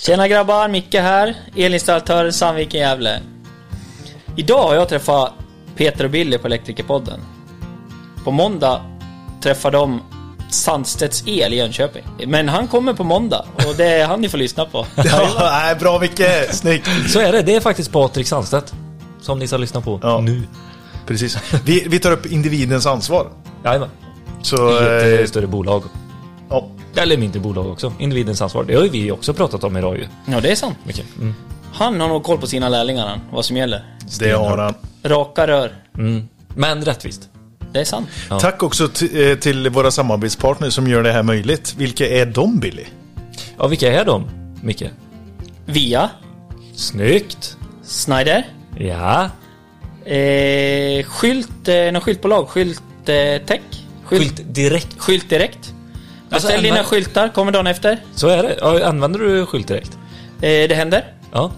Tjena grabbar, Micke här. Elinstallatör Sandviken Gävle. Idag har jag träffat Peter och Billy på Elektrikerpodden. På måndag träffar de Sandstedts El i Jönköping. Men han kommer på måndag och det är han ni får lyssna på. Ja, nej, bra Micke, snyggt. Så är det, det är faktiskt Patrik Sandstedt. Som ni ska lyssna på Ja. nu. Precis. Vi, vi tar upp individens ansvar. Jajamän. Så, I ett eh, eh, större bolag. ja, Eller mindre bolag också. Individens ansvar. Det har ju vi också pratat om idag ju. Ja, det är sant. Mycket. Mm. Han har nog koll på sina lärlingar han, vad som gäller. det har han. Raka rör. Mm. Men rättvist. Det är sant. Ja. Tack också eh, till våra samarbetspartners som gör det här möjligt. Vilka är de Billy? Ja, vilka är de, Micke? Via, Snyggt! Snyder, Ja. eh, skylt, eh, något skyltbolag, skylt eh, tech. Skylt direkt. Skylt direkt. Alltså, Beställ dina använd- skyltar, kommer dagen efter. Så är det. Ja, använder du skylt direkt? Eh, det händer. Ja.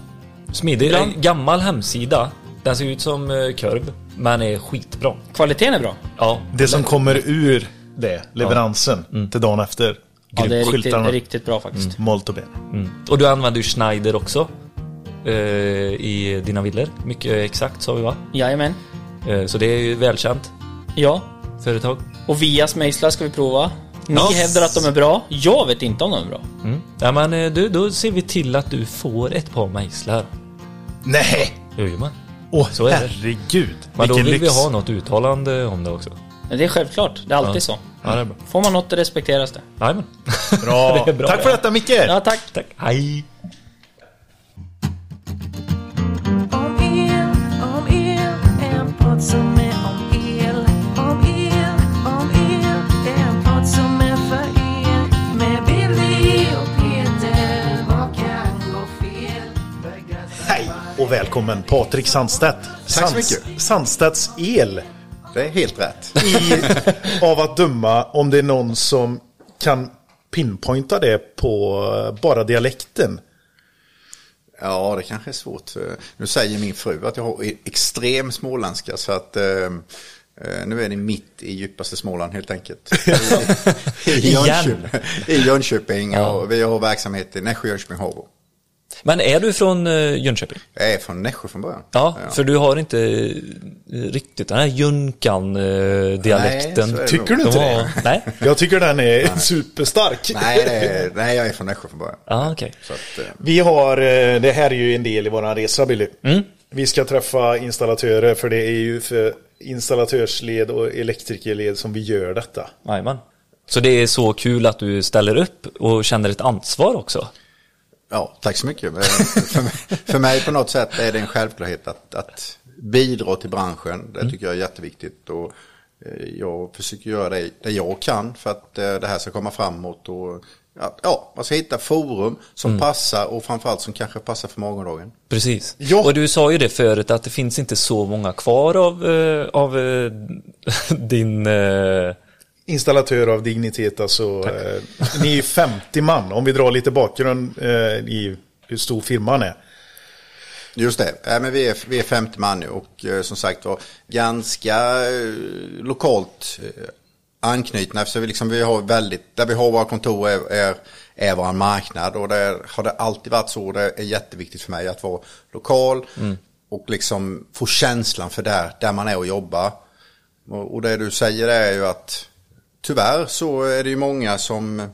Smidig. Ibland. En gammal hemsida. Den ser ut som eh, kurv, men är skitbra. Kvaliteten är bra. Ja. Det som kommer ur det, leveransen, till dagen efter. Ja, det är riktigt, riktigt bra faktiskt. Molto bene. Mm. Och du använder ju Schneider också. Eh, I dina villor. Mycket exakt sa vi va? Jajamän. Eh, så det är ju välkänt Ja. företag. Och Vias mejslar ska vi prova. Ni Ja. hävdar att de är bra. Jag vet inte om de är bra. Mm. Ja men eh, du, då ser vi till att du får ett par mejslar. Nej! Jajamän. Åh, Så är det. herregud. Men då vill lyx. vi ha något uttalande om det också. Men det är självklart. Det är alltid Ja. så. Ja, det är bra. Får man något, det respekteras det. Jajamän. Bra. Det bra, Tack för detta Micke! Ja, tack. Tack. Hej. Om el, om el, en podd som och välkommen Patrik Sandstedt. Tack så mycket. Sandstedts El. Det är helt rätt. I, av att döma om det är någon som kan pinpointa det på eh, bara dialekten. Ja, det kanske är svårt. Nu säger min fru att jag har extrem småländska så att eh, eh, nu är det mitt i djupaste Småland helt enkelt. I, i, Jönköping, I Jönköping och vi har verksamhet i Nässjö, Jönköping, Håbo. Men är du från eh, Jönköping? Jag är från Nässjö från början. Ja, för du har inte eh, riktigt den här Nej, Jönkan-dialekten. Tycker du inte det? Nej? Jag tycker den är superstark. Nej, är, nej, jag är från Nässjö från början. Ja, okej. Så att, eh, Vi har, det här är ju en del i våran resa Billy. Vi ska träffa installatörer för det är ju för installatörsled och elektrikerled som vi gör detta. Jajamän. Så det är så kul att du ställer upp och känner ett ansvar också. Ja, tack så mycket. Eh, för, mig, för mig på något sätt är det en självklarhet att, att bidra till branschen. Det tycker jag är jätteviktigt. Och eh, jag försöker göra det, det jag kan för att eh, det här ska komma framåt. Och, ja, ja, man ska hitta forum som passar och framförallt som kanske passar för morgondagen. Precis. Ja. Och du sa ju det förut att det finns inte så många kvar av, av din... Installatör av dignitet alltså. Eh, ni är ju 50 man. Om vi drar lite bakgrund eh, i hur stor firman är. Just det, äh, men vi, är, vi är 50 man nu och eh, som sagt var ganska eh, lokalt eh, anknutna. Så vi, liksom, vi har väldigt, där vi har våra kontor är, är, är vår marknad och där har det alltid varit så. Det är jätteviktigt för mig att vara lokal och liksom få känslan för där, där man är och jobbar. Och, och det du säger är ju att tyvärr så är det ju många som,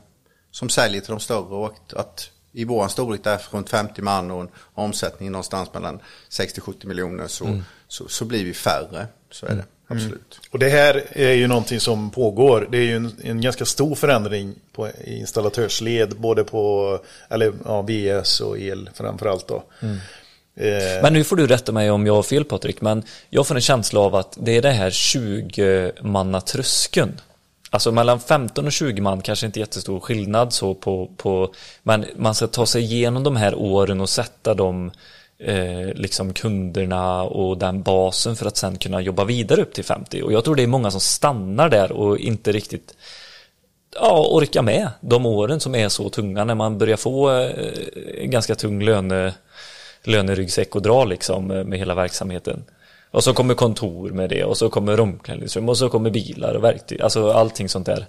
som säljer till de större och att, att i vår storlek där runt 50 man och en omsättning någonstans mellan 60-70 miljoner så, så, så blir vi färre. Så är det, absolut. Och det här är ju någonting som pågår. Det är ju en, en ganska stor förändring på i installatörsled. Både på eller, ja, VS och el framförallt då. Eh, men nu får du rätta mig om jag har fel Patrik, men jag får en känsla av att det är det här 20-mannatröskeln. Alltså mellan 15 och 20 man kanske inte jättestor skillnad så på, på men man ska ta sig igenom de här åren och sätta de eh, liksom kunderna och den basen för att sen kunna jobba vidare upp till 50 och jag tror det är många som stannar där och inte riktigt ja, orkar med de åren som är så tunga när man börjar få eh, en ganska tung löne, löneryggsäck och dra liksom eh, med hela verksamheten. Och så kommer kontor med det och så kommer omklädningsrum och så kommer bilar och verktyg, alltså allting sånt där.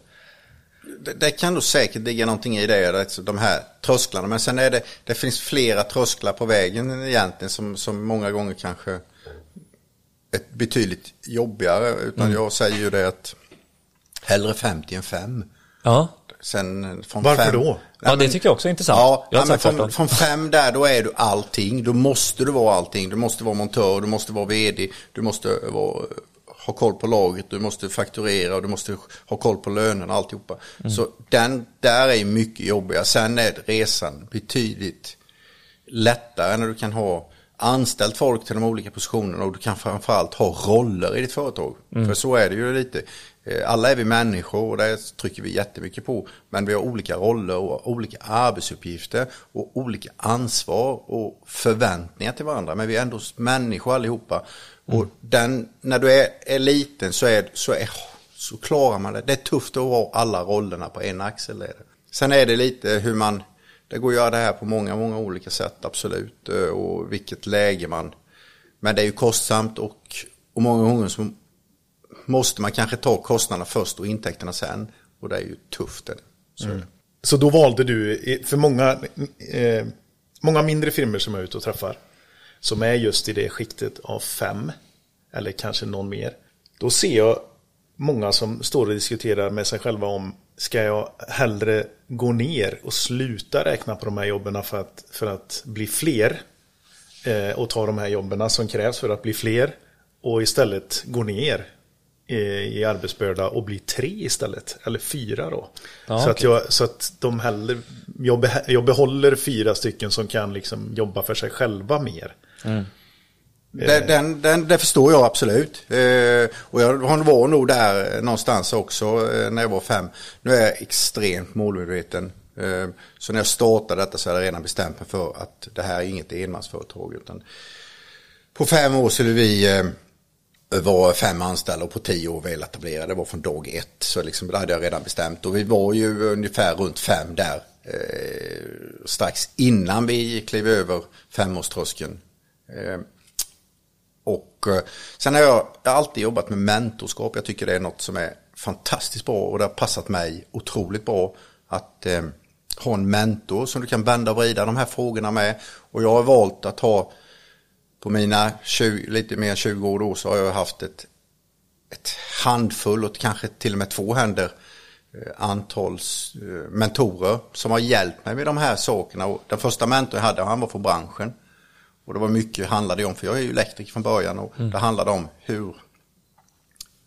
det, det kan nog säkert ligga någonting i det, alltså de här trösklarna. Men sen är det, det finns flera trösklar på vägen egentligen som, som många gånger kanske är betydligt jobbigare. Utan jag säger ju det att hellre 50 än 5. Ja, Sen från Varför fem, då? ja det tycker jag också är intressant. Ja, jag sagt från, från fem där då är du allting. Då måste du vara allting. Du måste vara montör, du måste vara vd, du måste vara, ha koll på laget, du måste fakturera och du måste ha koll på lönerna och alltihopa. Så den där är mycket jobbigare. Sen är resan betydligt lättare när du kan ha anställt folk till de olika positionerna och du kan framförallt ha roller i ditt företag. För så är det ju lite. Eh, Alla är vi människor och det trycker vi jättemycket på. Men vi har olika roller och olika arbetsuppgifter och olika ansvar och förväntningar till varandra. Men vi är ändå människor allihopa. Och den, när du är, är liten så, är, så, är, så klarar man det. Det är tufft att ha alla rollerna på en axel. Är det. Sen är det lite hur man, det går att göra det här på många, många olika sätt absolut. Eh, och vilket läge man, men det är ju kostsamt och, och många gånger så måste man kanske ta kostnaderna först och intäkterna sen. Och det är ju tufft. Det. Så mm. Så då valde du, för många, eh, många mindre firmor som jag är ute och träffar, som är just i det skiktet av fem, eller kanske någon mer, då ser jag många som står och diskuterar med sig själva om, ska jag hellre gå ner och sluta räkna på de här jobben för att, för att bli fler eh, och ta de här jobben som krävs för att bli fler och istället gå ner eh, i arbetsbörda och bli tre istället, eller fyra då. Ja, så, att okej. jag, så att de hellre, jag, beh, jag behåller fyra stycken som kan liksom jobba för sig själva mer. Eh. Den, den, den, det förstår jag absolut. Eh, och jag var nog där någonstans också eh, när jag var fem. Nu är jag extremt målmedveten. Eh, så när jag startade detta så hade jag redan bestämt mig för att det här är inget enmansföretag. Utan på fem år skulle vi eh, vara fem anställda och på tio år väl etablerade. Det var från dag ett. Så liksom, det hade jag redan bestämt. Och vi var ju ungefär runt fem där. Eh, strax innan vi klev över femårströskeln. Eh, och eh, sen har jag, jag har alltid jobbat med mentorskap. Jag tycker det är något som är fantastiskt bra och det har passat mig otroligt bra att eh, ha en mentor som du kan vända och vrida de här frågorna med. Och jag har valt att ha på mina 20, lite mer än 20 år då så har jag haft ett, ett handfull och kanske till och med två händer eh, antals eh, mentorer som har hjälpt mig med de här sakerna. Och den första mentorn jag hade, han var från branschen. Och det var mycket handlade om, för jag är ju elektriker från början och det handlade om hur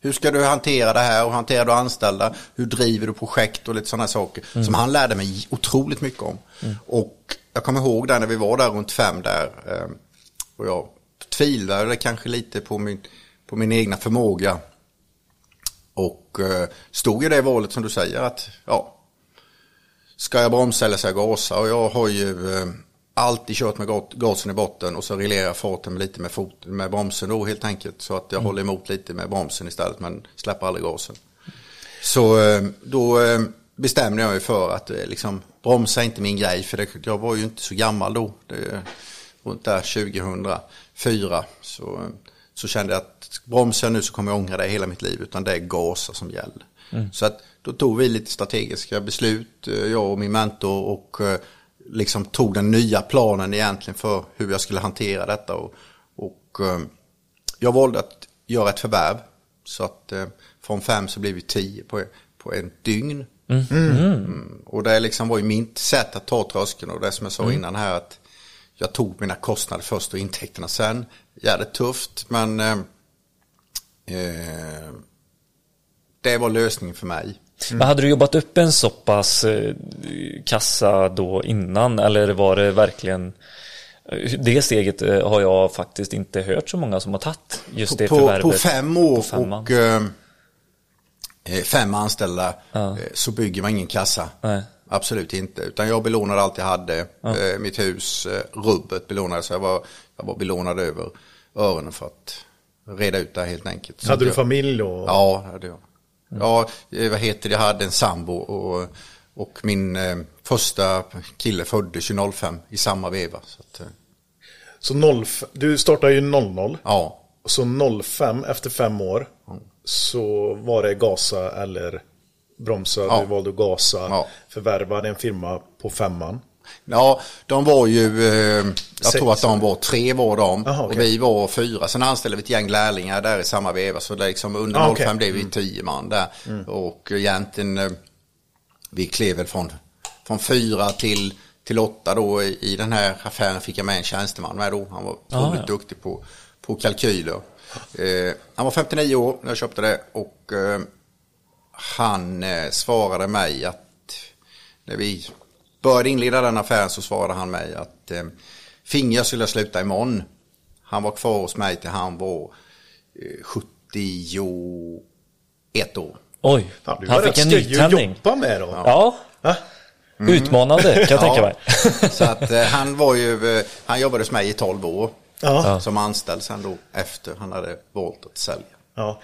hur ska du hantera det här och hanterar du anställda? Hur driver du projekt och lite sådana saker som han lärde mig otroligt mycket om. Och jag kommer ihåg där när vi var där runt fem där eh, och jag tvivlade kanske lite på min, på min egna förmåga. Och eh, stod i det valet som du säger att ja, ska jag bromsa eller ska jag gasa? Och jag har ju eh, alltid kört med gasen i botten och så reglerar jag farten lite med, fot, med bromsen då helt enkelt. Så att jag håller emot lite med bromsen istället men släpper aldrig gasen. Så eh, då eh, bestämde jag mig för att eh, liksom, bromsa inte min grej för det, jag var ju inte så gammal då. Det, runt där 2004 så, så kände jag att bromsar jag nu så kommer jag ångra det hela mitt liv utan det är gasa som gäller. Så att då tog vi lite strategiska beslut, jag och min mentor och liksom tog den nya planen egentligen för hur jag skulle hantera detta. Och, och eh, jag valde att göra ett förvärv så att eh, från fem så blev vi tio på, på en dygn. Mm. Och det liksom var ju mitt sätt att ta tröskeln och det som jag sa innan här att jag tog mina kostnader först och intäkterna sen. Jävligt tufft men eh, eh, det var lösningen för mig. Men hade du jobbat upp en så pass eh, kassa då innan eller var det verkligen eh, det steget eh, har jag faktiskt inte hört så många som har tagit just det på, förvärvet. på fem år På femman. och eh, fem anställda Ja. så bygger man ingen kassa. Nej. Absolut inte. Utan jag belånade allt jag hade. Eh, mitt hus, eh, rubbet belånade. Så jag var, jag var belånad över öronen för att reda ut det här helt enkelt. Så Hade du jag, familj då? Ja, det hade jag. Ja, eh, vad heter det? Jag hade en sambo och, och min eh, första kille föddes ju 05 i samma veva. Så att, eh, Så 0, du startade ju 00. ja, Så 05 efter fem år så var det gasa eller bromsar, Ja. du valde att gasa, Ja. förvärvade en firma på femman. Ja, de var ju, eh, jag tror att de var tre var de Jaha, okej. och vi var fyra. Sen anställde vi ett gäng lärlingar där i samma veva så det liksom under Ah, 05 okej. blev vi tio man där. Och egentligen, eh, vi klev väl från, från fyra till, till åtta då i, den här affären fick jag med en tjänsteman med då. Han var otroligt ja. duktig på, på kalkyler. Eh, han var 59 år när jag köpte det och eh, han eh, svarade mig att när vi började inleda den affären så svarade han mig att eh, Finger skulle sluta imorgon. Han var kvar hos mig till han var eh, 71 år. Oj, Fan, du han fick en skoj ny att jobba med då. Ja, Va? utmanande kan jag tänka mig. Så att eh, han var ju, eh, han jobbade hos mig i 12 år. Ja. Som anställd sen då efter han hade valt att sälja. Ja.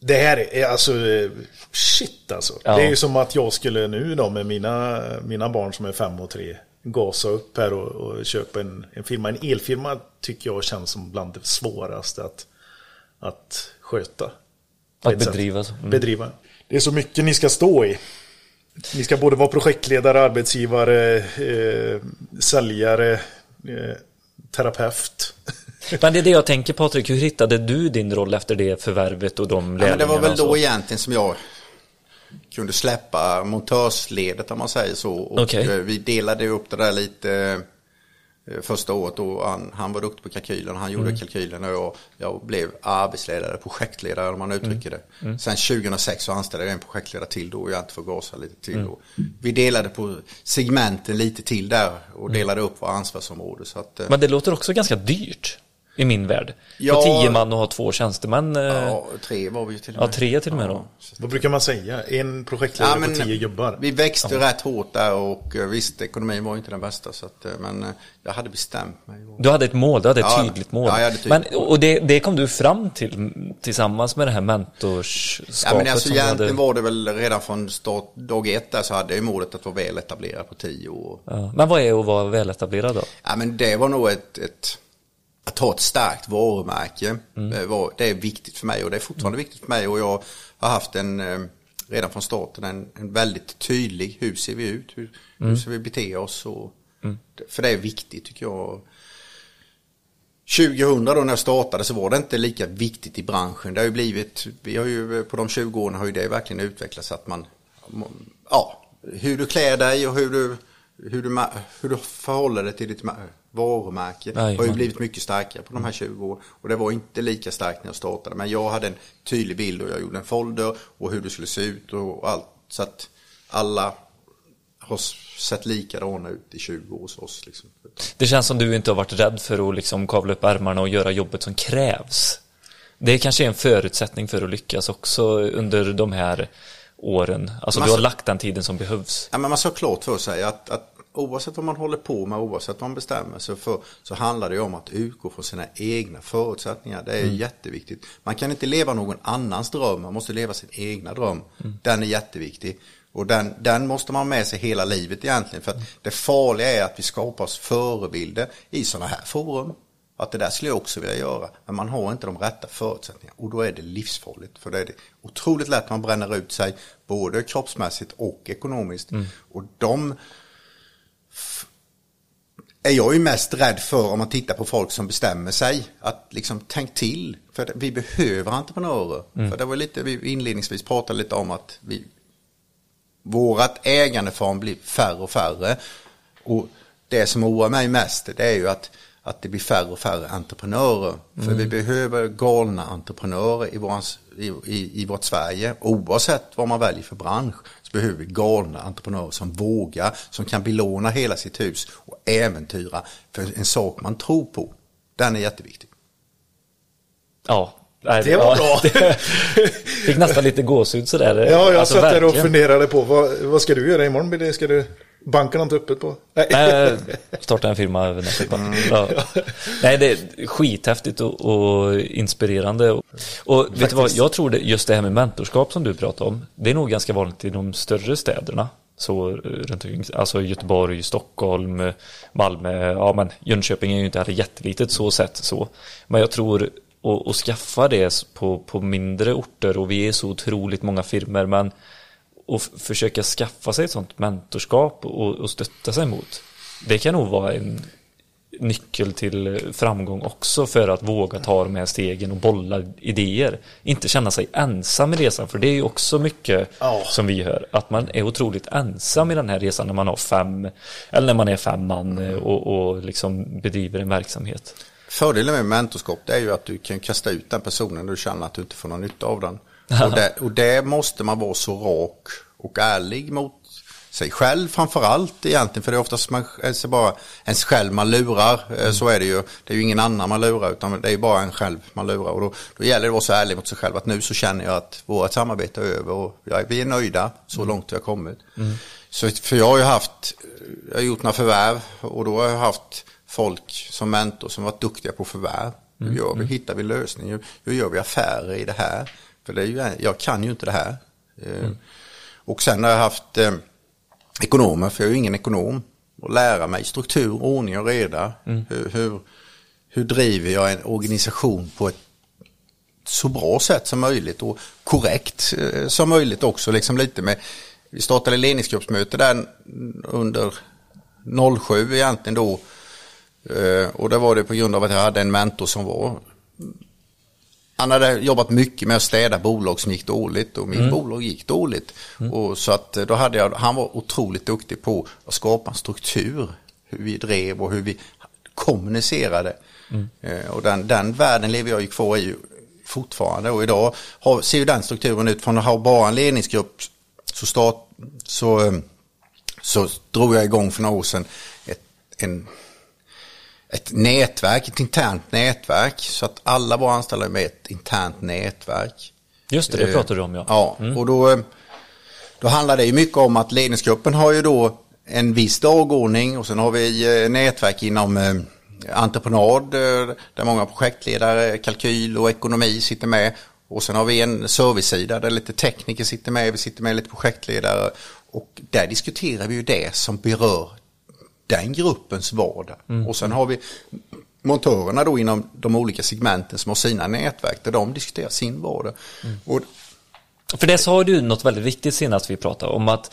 Det här är alltså eh, shit alltså. Ja. Det är ju som att jag skulle nu då med mina, mina barn som är fem och tre gasa upp här och, och köpa en, en firma. En elfirma tycker jag känns som bland det svåraste att, att sköta. Att bedriva. Mm. bedriva. Det är så mycket ni ska stå i. Ni ska både vara projektledare, arbetsgivare, eh, säljare, eh, terapeut. Men det är det jag tänker Patrik, hur hittade du din roll efter det förvärvet och de Ja, men lärlingarna? det var väl då egentligen som jag kunde släppa montörsledet om man säger så. Och Okej. eh, vi delade upp det där lite eh, första året och han, han var duktig på kalkylen, han Mm. gjorde kalkylen och jag, jag blev arbetsledare, projektledare om man uttrycker Mm. det. Sen 2006 så anställde jag en projektledare till då och jag inte får gasa lite till Mm. då. Vi delade på segmenten lite till där och delade upp våra ansvarsområde. Så att, eh, Men det låter också ganska dyrt i min värld. Ja. På tio man och ha två tjänstemän. eh, ja, tre var vi ju till och Ja, med. tre till och med då. Vad brukar man säga? En projektledare Ja, men på tio gubbar? Vi växte rätt hårt där och eh, visst, ekonomin var inte den bästa. Så att, eh, men eh, jag hade bestämt mig. Du hade ett mål, du hade ett Ja, tydligt mål. ja, jag hade tydligt Men, och det, det kom du fram till tillsammans med det här mentorskapet Ja, men alltså egentligen hade... var det väl redan från start, dag ett där så hade jag målet att vara väl etablerad på tio år. Ja. Men vad är att vara väletablerad då? Ja, men det var nog ett, ett att ha ett starkt varumärke. Det, var, det är viktigt för mig och det är fortfarande viktigt för mig och jag har haft en, eh, redan från starten, en, en väldigt tydlig, hur ser vi ut, hur, hur ska vi bete oss och, för det är viktigt tycker jag. 2000 då när jag startade så var det inte lika viktigt i branschen. Det har ju blivit, vi har ju på de 20 åren har ju det verkligen utvecklats att man, ja, hur du klär dig och hur du, hur du, hur du förhåller dig till ditt varumärke har ju blivit mycket starkare på de här 20 åren. Och det var inte lika starkt när jag startade. Men jag hade en tydlig bild och jag gjorde en folder och hur det skulle se ut och allt. Så att alla har sett likadana ut i 20 år hos oss. Liksom. Det känns som du inte har varit rädd för att liksom kavla upp ärmarna och göra jobbet som krävs. Det kanske är en förutsättning för att lyckas också under de här åren. Alltså Men du har lagt den tiden som behövs. Ja, men man ska klart för sig att, att oavsett vad man håller på med, oavsett vad man bestämmer sig för, så handlar det om att utgå från sina egna förutsättningar. Det är jätteviktigt. Man kan inte leva någon annans dröm, man måste leva sin egna dröm. Den är jätteviktig. Och den, den måste man ha med sig hela livet egentligen. För att det farliga är att vi skapar oss förebilder i sådana här forum. Att det där skulle jag också vilja göra. Men man har inte de rätta förutsättningarna. Och då är det livsfarligt. För det är det otroligt lätt att man bränner ut sig. Både kroppsmässigt och ekonomiskt. Och de är jag ju mest rädd för om man tittar på folk som bestämmer sig. Att liksom tänk till. För vi behöver entreprenörer. För det var lite, vi inledningsvis pratade lite om att vi, vårat ägandeform blir färre och färre. Och det som oroar mig mest det är ju att, att det blir färre och färre entreprenörer. För vi behöver galna entreprenörer i, vårans, i, i, i vårt Sverige. Oavsett vad man väljer för bransch så behöver vi galna entreprenörer som vågar, som kan belåna hela sitt hus och äventyra för en sak man tror på. Den är jätteviktig. Ja. Nej, Det var ja, bra. det- Fick nästan lite gåshud sådär. Ja, jag Alltså, satt där och funderade på vad, vad ska du göra imorgon? Billy? Ska du banka något öppet på? Nej. Nej, starta en firma över vecka. Mm. Ja. Nej, det är skithäftigt och, och inspirerande. Och, och vet du vad, jag tror det, just det här med mentorskap som du pratar om, det är nog ganska vanligt i de större städerna. Så eh, runt omkring, alltså Göteborg, Stockholm, eh, Malmö, ja men Jönköping är ju inte heller jättelitet så sett så. Men jag tror att, att skaffa det på, på mindre orter och vi är så otroligt många firmer men och försöka skaffa sig ett sånt mentorskap och, och stötta sig mot. Det kan nog vara en nyckel till framgång också för att våga ta de här stegen och bolla idéer. Inte känna sig ensam i resan, för det är ju också mycket Ja. som vi hör, att man är otroligt ensam i den här resan när man har fem, eller när man är fem man och, och liksom bedriver en verksamhet. Fördelen med mentorskap det är ju att du kan kasta ut den personen och du känner att du inte får någon nytta av den. Och det, och det måste man vara så rak och ärlig mot sig själv framför allt egentligen. För det är oftast man, alltså bara ens själv man lurar. Eh, Så är det ju. Det är ju ingen annan man lurar utan det är bara en själv man lurar. Och då, då gäller det att vara så ärlig mot sig själv att nu så känner jag att vårt samarbete är över och jag, vi är nöjda så långt vi har kommit. Så, för jag har ju haft, jag har gjort några förvärv och då har jag haft folk som mentor som varit duktiga på förvärv. Hur gör vi? Hittar vi lösning? Hur, hur gör vi affärer i det här? För det är ju, jag kan ju inte det här. Eh, Och sen har jag haft eh, ekonomer, för jag är ju ingen ekonom. Och lära mig struktur, ordning och reda. Hur, hur, hur driver jag en organisation på ett så bra sätt som möjligt och korrekt eh, som möjligt också. Liksom lite med, vi startade ledningsgruppsmöte där under 07 egentligen då. Eh, Och det var det på grund av att jag hade en mentor som var han hade jobbat mycket med att städa bolag som gick dåligt och min bolag gick dåligt. Och så att eh, då hade jag, han var otroligt duktig på att skapa en struktur. Hur vi drev och hur vi kommunicerade. Eh, Och den, den världen lever jag ju kvar i fortfarande. Och idag har, ser ju den strukturen ut från att ha bara en ledningsgrupp så, start, så, eh, så drog jag igång för några år sedan ett, en ett nätverk, ett internt nätverk. Så att alla våra anställda är med i ett internt nätverk. Just det, det Eh, pratar du om ja. Ja, och då, eh, då handlar det ju mycket om att ledningsgruppen har ju då en viss dagordning och sen har vi eh, nätverk inom entreprenad där många projektledare, kalkyl och ekonomi sitter med. Och sen har vi en servicesida där lite tekniker sitter med, vi sitter med lite projektledare och där diskuterar vi ju det som berör den gruppens vardag. Och sen har vi montörerna då inom de olika segmenten som har sina nätverk där de diskuterar sin vardag. Och för det sa du något väldigt viktigt senast vi pratade om att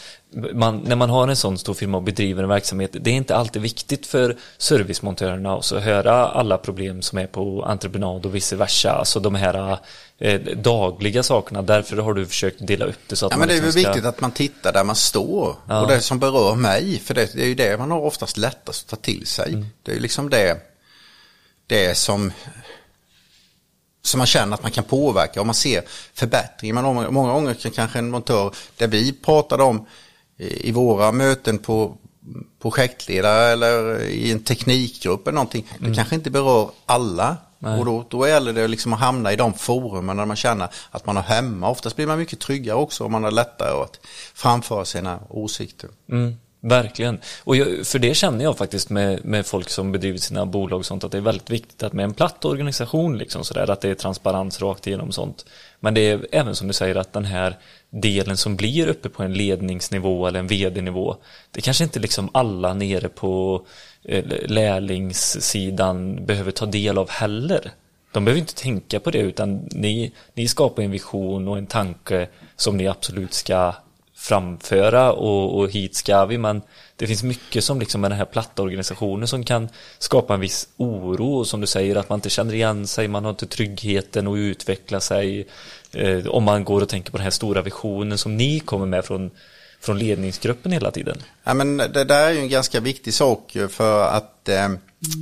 man, när man har en sån stor firma och bedriver en verksamhet, det är inte alltid viktigt för servicemontörerna att så höra alla problem som är på entreprenad och vice versa, alltså de här eh, dagliga sakerna. Därför har du försökt dela upp det så att Ja, man men det är väl liksom ska... viktigt att man tittar där man står Ja. och det som berör mig. För det, det är ju det man har oftast lättast att ta till sig. Mm. Det är ju liksom det, det som, som man känner att man kan påverka och man ser förbättringar. Men många, gånger kan kanske en montör, det vi pratade om i, i våra möten på projektledare eller i en teknikgrupp eller någonting, det kanske inte berör alla. Och då, då gäller det liksom att hamna i de forumen där man känner att man är hemma. Oftast blir man mycket tryggare också om man har lättare att framföra sina åsikter. Mm, verkligen. Och jag, för det känner jag faktiskt med, med folk som bedriver sina bolag och sånt att det är väldigt viktigt att med en platt organisation liksom sådär att det är transparens rakt igenom sånt. Men det är även som du säger att den här delen som blir uppe på en ledningsnivå eller en vd-nivå det kanske inte liksom alla nere på eh, lärlingssidan behöver ta del av heller. De behöver inte tänka på det utan ni, ni skapar en vision och en tanke som ni absolut ska framföra och, och hit ska vi men det finns mycket som liksom med den här platta organisationen som kan skapa en viss oro och som du säger att man inte känner igen sig, man har inte tryggheten att utveckla sig eh, om man går och tänker på den här stora visionen som ni kommer med från, från ledningsgruppen hela tiden. Ja, men det där är ju en ganska viktig sak för att eh,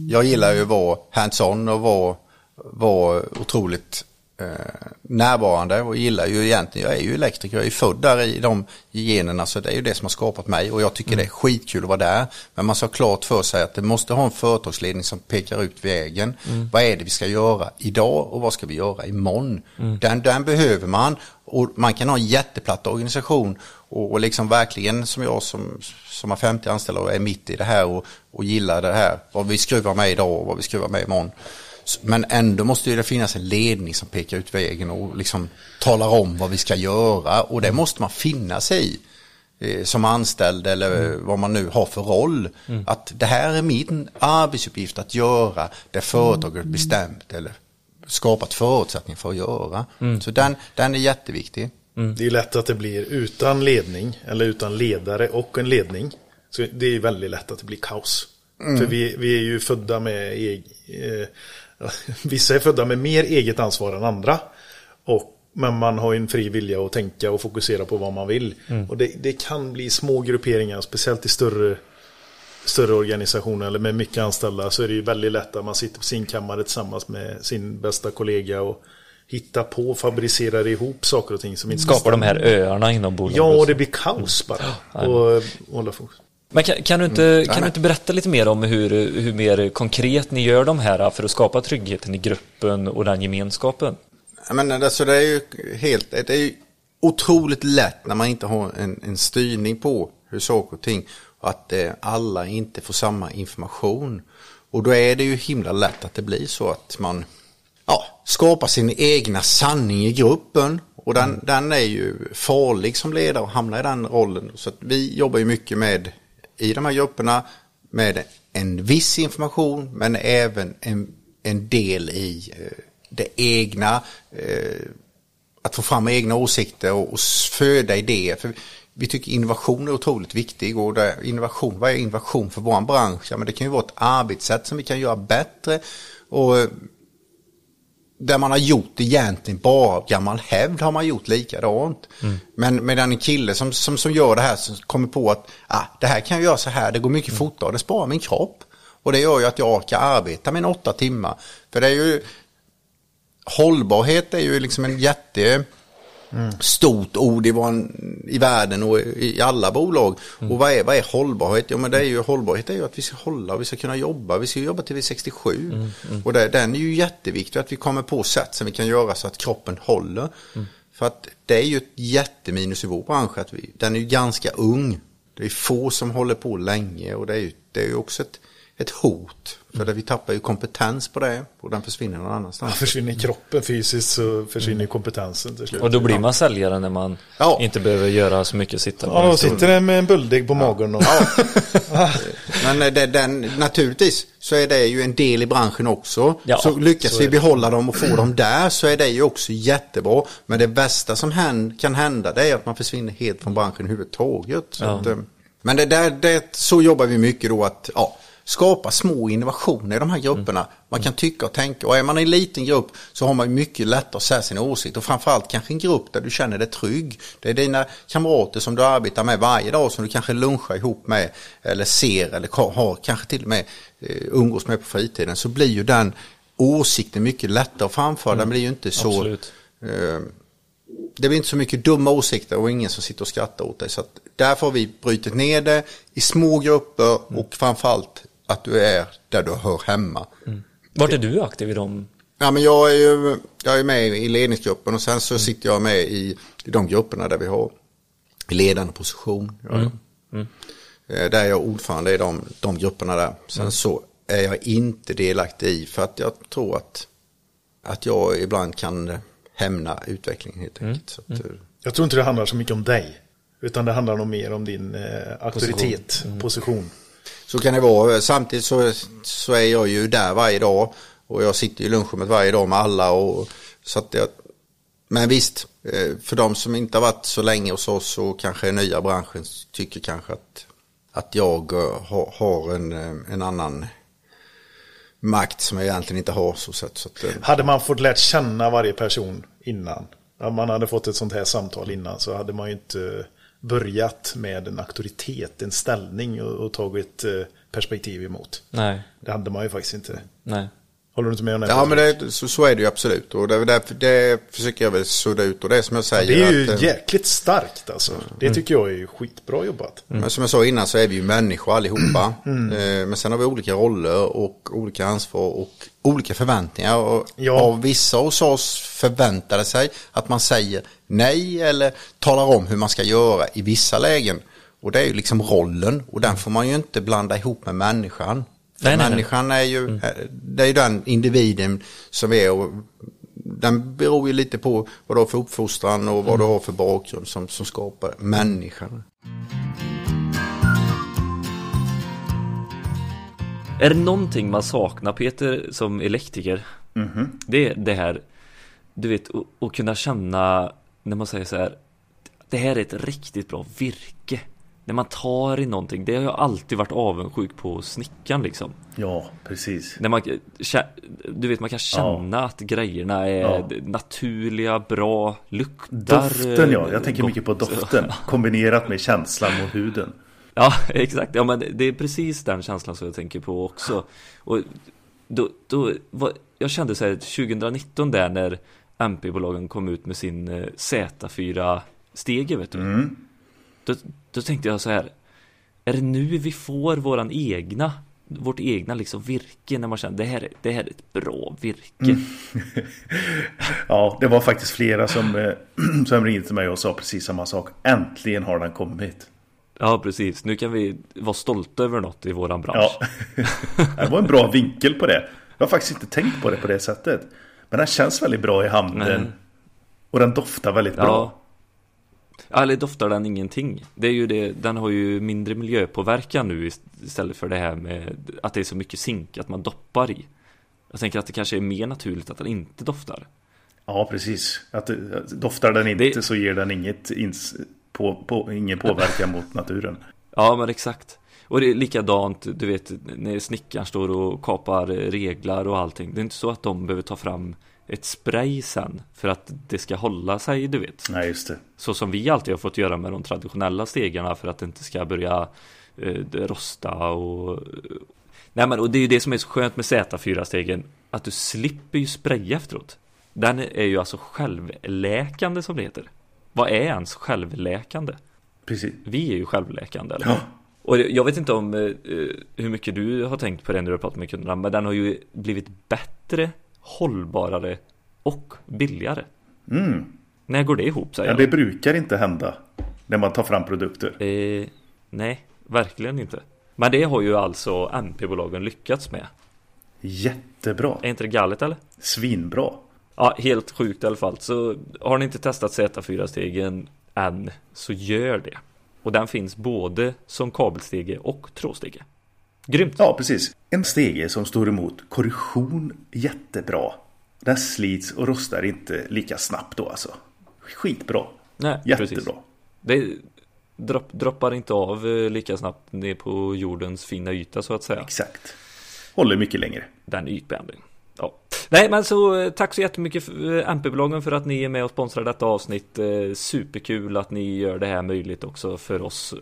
jag gillar ju att vara hands-on och vara, vara otroligt eh, närvarande och gillar ju egentligen, jag är ju elektriker, jag är född där i de generna så det är ju det som har skapat mig och jag tycker det är skitkul att vara där. Men man ska ha klart för sig att det måste ha en företagsledning som pekar ut vägen. Vad är det vi ska göra idag och vad ska vi göra imorgon? Den, den behöver man och man kan ha en jätteplatt organisation och, och liksom verkligen som jag som, som har 50 anställda och är mitt i det här och, och gillar det här. Vad vi skruvar med idag och vad vi skruvar med imorgon. Men ändå måste ju det finnas en ledning som pekar ut vägen och liksom talar om vad vi ska göra och det måste man finna sig i eh, som anställd eller vad man nu har för roll. Att det här är min arbetsuppgift att göra det företaget bestämt eller skapat förutsättningar för att göra. Så den, den är jätteviktig. Det är lätt att det blir utan ledning eller utan ledare och en ledning. Så det är väldigt lätt att det blir kaos. För vi, vi är ju födda med eh, Vissa är födda med mer eget ansvar än andra. Och, men man har ju en fri vilja att tänka och fokusera på vad man vill. Och det, det kan bli små grupperingar, speciellt i större större organisationer eller med mycket anställda så är det ju väldigt lätt att man sitter på sin kammare tillsammans med sin bästa kollega och hittar på, fabricerar ihop saker och ting som inte Skapar de här öarna inom bolaget. Ja, och det blir kaos bara. Och, och hålla fokus. Men kan, kan, du inte, Mm. kan du inte berätta lite mer om hur, hur mer konkret ni gör de här för att skapa tryggheten i gruppen och den gemenskapen? Men alltså det är ju helt, det är ju otroligt lätt när man inte har en, en styrning på hur saker och ting, och att eh, alla inte får samma information. Och då är det ju himla lätt att det blir så att man ja, skapar sin egna sanning i gruppen. Och den, den är ju farlig som ledare att hamna i den rollen. Så vi jobbar ju mycket med, i de här grupperna, med en viss information men även en, en del i eh, det egna, eh, att få fram egna åsikter och, och föda idéer. För vi tycker innovation är otroligt viktig och det, innovation, vad är innovation för vår bransch? Ja, men det kan ju vara ett arbetssätt som vi kan göra bättre och eh, där man har gjort egentligen bara av gammal hävd har man gjort likadant. Men med en kille som, som, som gör det här som kommer på att ah, det här kan jag göra så här, det går mycket fortare, det sparar min kropp. Och det gör ju att jag orkar arbeta en åtta timmar. För det är ju hållbarhet är ju liksom en jätte stort ord i, vår, i världen och i alla bolag. Och vad är, vad är hållbarhet? Jo men det är ju, hållbarhet är ju att vi ska hålla, vi ska kunna jobba, vi ska jobba till vi är 67. Och det, den är ju jätteviktig att vi kommer på sätt som vi kan göra så att kroppen håller. För att det är ju ett jätteminus i vår bransch att vi, den är ju ganska ung. Det är få som håller på länge och det är ju, det är ju också ett, ett hot. För det, vi tappar ju kompetens på det och den försvinner någon annanstans. Ja, försvinner kroppen fysiskt så försvinner kompetensen till slut. Och då blir man säljare när man Ja. inte behöver göra så mycket sitta Ja, då sitter den med en bulldeg på magen och... Men eh, det, den, naturligtvis så är det ju en del i branschen också. Ja, så lyckas så vi det. behålla dem och få dem där så är det ju också jättebra. Men det bästa som hän, kan hända det är att man försvinner helt från branschen överhuvudtaget. Så Ja. att, eh, men det, där, det, så jobbar vi mycket då att ja, skapa små innovationer i de här grupperna. Man kan tycka och tänka och är man en liten grupp så har man mycket lättare att säga sin åsikt och framförallt kanske en grupp där du känner dig trygg. Det är dina kamrater som du arbetar med varje dag som du kanske lunchar ihop med eller ser eller har kanske till och med eh, umgås med på fritiden så blir ju den åsikten mycket lättare att framföra. Den blir ju inte så Absolut. eh, det blir inte så mycket dumma åsikter och ingen som sitter och skrattar åt dig. Så att därför har vi brutit ner det i små grupper och framförallt att du är där du hör hemma. Vart är du aktiv i dem? Ja, men jag är ju jag är med i ledningsgruppen och sen så sitter jag med i, i de grupperna där vi har ledande position. Ja. Eh, Där är jag ordförande i de, de grupperna där. Sen så är jag inte delaktig i för att jag tror att, att jag ibland kan hämna utvecklingen helt enkelt. Så att, eh, Jag tror inte det handlar så mycket om dig. Utan det handlar nog mer om din eh, auktoritet, position. Så kan det vara. Samtidigt så, så är jag ju där varje dag. Och jag sitter i lunchrummet varje dag med alla. Och, så att jag, men visst, eh, för de som inte har varit så länge hos oss och kanske är nya i branschen tycker kanske att, att jag eh, har, har en, eh, en annan makt som jag egentligen inte har. Så, sätt, så att, Hade man fått lärt känna varje person innan. Om man hade fått ett sånt här samtal innan så hade man ju inte börjat med en auktoritet, en ställning och, och tagit eh, perspektiv emot. Nej, Det hade man ju faktiskt inte. nej. Håller du inte med om det? Ja men det, så, så är det ju absolut och det, det, det försöker jag väl sudda ut och det är som jag säger. det är ju att, eh, jäkligt starkt alltså. Det tycker jag är skitbra jobbat. Men som jag sa innan så är vi ju människor allihopa. Eh, Men sen har vi olika roller och olika ansvar och olika förväntningar. Och Ja. Av vissa hos oss förväntade sig att man säger nej eller talar om hur man ska göra i vissa lägen. Och det är ju liksom rollen och den får man ju inte blanda ihop med människan. Nej, nej, nej. människan är ju, det är ju den individen som är och den beror ju lite på vad du har för uppfostran och vad du har för bakgrund som, som skapar människan. Är det någonting man saknar Peter som elektriker? Det är det här, du vet, att kunna känna när man säger så här, det här är ett riktigt bra virke. När man tar i någonting, det har jag alltid varit avundsjuk på snickaren liksom. Ja, precis. När man, du vet man kan känna att grejerna är Ja. naturliga, bra, luktar Doften ja, jag tänker gott. mycket på doften. Kombinerat med känslan mot huden. Ja, exakt. Ja, men det är precis den känslan som jag tänker på också. Och då, då var, jag kände så här 2019 där när MP-bolagen kom ut med sin eh, Z4-stege, vet du. Då, då tänkte jag så här, är det nu vi får våran egna, vårt egna liksom virke när man känner det här, är- det här är ett bra virke. Ja, det var faktiskt flera som, eh, som ringde till mig och sa precis samma sak. Äntligen har den kommit. Ja, precis. Nu kan vi vara stolta över något i våran bransch. Ja, det var en bra vinkel på det. Jag har faktiskt inte tänkt på det på det sättet. Men den känns väldigt bra i handen. Nej. Och den doftar väldigt bra. Ja. Ja, Eller doftar den ingenting? Det är ju det, den har ju mindre miljöpåverkan nu ist- istället för det här med att det är så mycket zink att man doppar i. Jag tänker att det kanske är mer naturligt att den inte doftar. Ja, precis. Att, att doftar den inte Det- så ger den inget ins, på, på, ingen påverkan mot naturen. Ja, men exakt. Och det är likadant, du vet, när snickaren står och kapar reglar och allting. Det är inte så att de behöver ta fram ett spray sen för att det ska hålla sig, du vet. Nej, just det. Så som vi alltid har fått göra med de traditionella stegarna för att det inte ska börja eh, rosta och... Nej men och det är ju det som är så skönt med Z4-stegen att du slipper ju spraya efteråt. Den är ju alltså självläkande som det heter. Vad är ens självläkande? Precis. Vi är ju självläkande eller? Ja. Och jag vet inte om eh, hur mycket du har tänkt på det när du har pratat med kunderna men den har ju blivit bättre, hållbarare och billigare. När går det ihop säger Mm. Ja, det brukar inte hända när man tar fram produkter. Eh, nej, verkligen inte. Men det har ju alltså MP-bolagen lyckats med. Jättebra. Är inte det galet eller? Svinbra. Ja, helt sjukt i alla fall. Så har ni inte testat Z4-stegen än så gör det. Och den finns både som kabelstege och trådstege. Grymt! Ja, precis. En stege som står emot korrosion jättebra. Den slits och rostar inte lika snabbt då alltså. Skitbra. Nej, Jättebra. precis. Det dropp, droppar inte av eh, lika snabbt ner på jordens fina yta så att säga. Exakt. Håller mycket längre. den ytbehandlingen. Ja. Nej men så eh, tack så jättemycket för eh, MP-bloggen för att ni är med och sponsrar detta avsnitt. Eh, Superkul att ni gör det här möjligt också för oss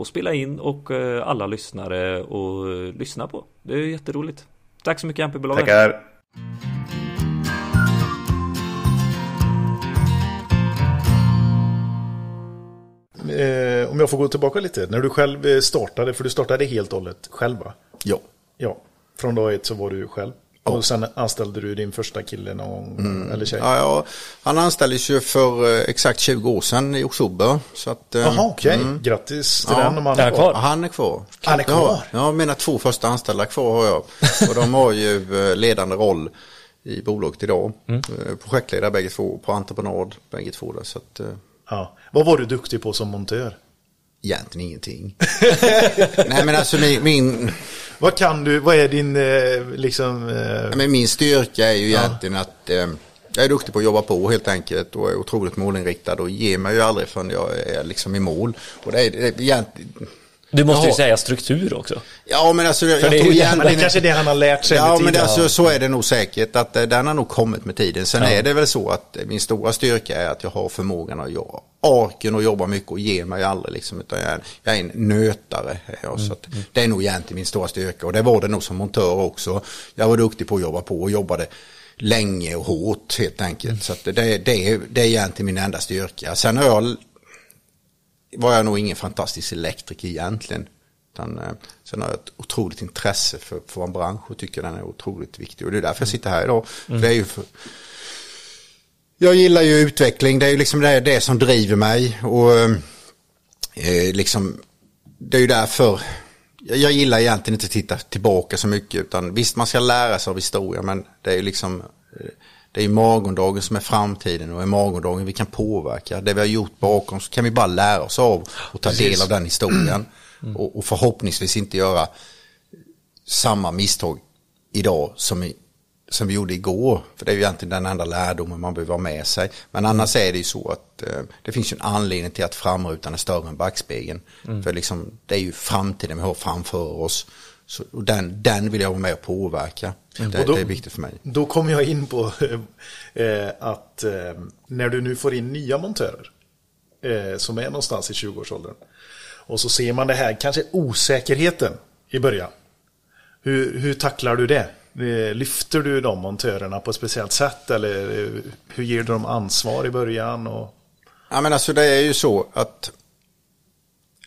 att spela in och alla lyssnare och eh, lyssna på. Det är jätteroligt. Tack så mycket MP-bloggen. Tackar. Om jag får gå tillbaka lite. När du själv startade, för du startade helt och hållet själv va? Ja. Ja. Från dag ett så var du själv. Och sen anställde du din första kille någon gång, eller tjej? Ja, ja, han anställdes ju för eh, exakt 20 år sedan i oktober. Så att, eh, Jaha, okej. Grattis till Ja. den om han Är kvar? Han är kvar. Han är kvar? Ja, ja, mina två första anställda kvar har jag. Och de har ju eh, ledande roll i bolaget idag. Mm. Projektledare bägge två, på entreprenad bägge två. Där, så att, Ja. Vad var du duktig på som montör? Egentligen ingenting. Nej men alltså min, min, Vad kan du, vad är din, eh, liksom... Eh, men min styrka är ju egentligen att eh, jag är duktig på att jobba på helt enkelt och är otroligt målinriktad och ger mig ju aldrig förrän jag är liksom i mål. Och det är, det är egentligen, Du måste ju Jaha. säga struktur också. ja men alltså jag, För det är tror ju det- men det kanske är det han har lärt sig Ja med men det, alltså, så är det nog säkert att den har nog kommit med tiden. Sen Ja. är det väl så att min stora styrka är att jag har förmågan att jobba. Orken att jobba mycket och ge mig aldrig liksom. Utan jag är, jag är en nötare. är Jag, så att det är nog egentligen min stora styrka. Och det var det nog som montör också. Jag var duktig på att jobba på och jobbade länge och hårt helt enkelt. Så att det, det, är, det är egentligen min enda styrka. Sen har jag var jag nog ingen fantastisk elektriker egentligen. Utan, eh, sen har jag ett otroligt intresse för, för vår bransch och tycker den är otroligt viktig. Och det är därför jag sitter här idag. För Det är ju för, jag gillar ju utveckling, det är ju liksom det, det som driver mig. Och eh, liksom, det är ju därför jag, gillar egentligen inte att titta tillbaka så mycket. Utan visst, man ska lära sig av historia, men det är ju liksom eh, det är ju morgondagen som är framtiden och i morgondagen vi kan påverka. Det vi har gjort bakom så kan vi bara lära oss av och ta del av den historien. Och, och förhoppningsvis inte göra samma misstag idag som i, som vi gjorde igår. För det är ju egentligen den enda lärdomen man behöver ha med sig. Men annars är det ju så att eh, det finns ju en anledning till att framrutan är större än backspegeln. För liksom, det är ju framtiden vi har framför oss. Så, och den, den vill jag vara med och påverka. Det, Och då- det är viktigt för mig. Då kommer jag in på eh, att eh, när du nu får in nya montörer eh, som är någonstans i 20-årsåldern och så ser man det här, kanske osäkerheten i början. Hur, hur tacklar du det? Lyfter du de montörerna på ett speciellt sätt eller hur ger du dem ansvar i början? Och... Ja men alltså det är ju så att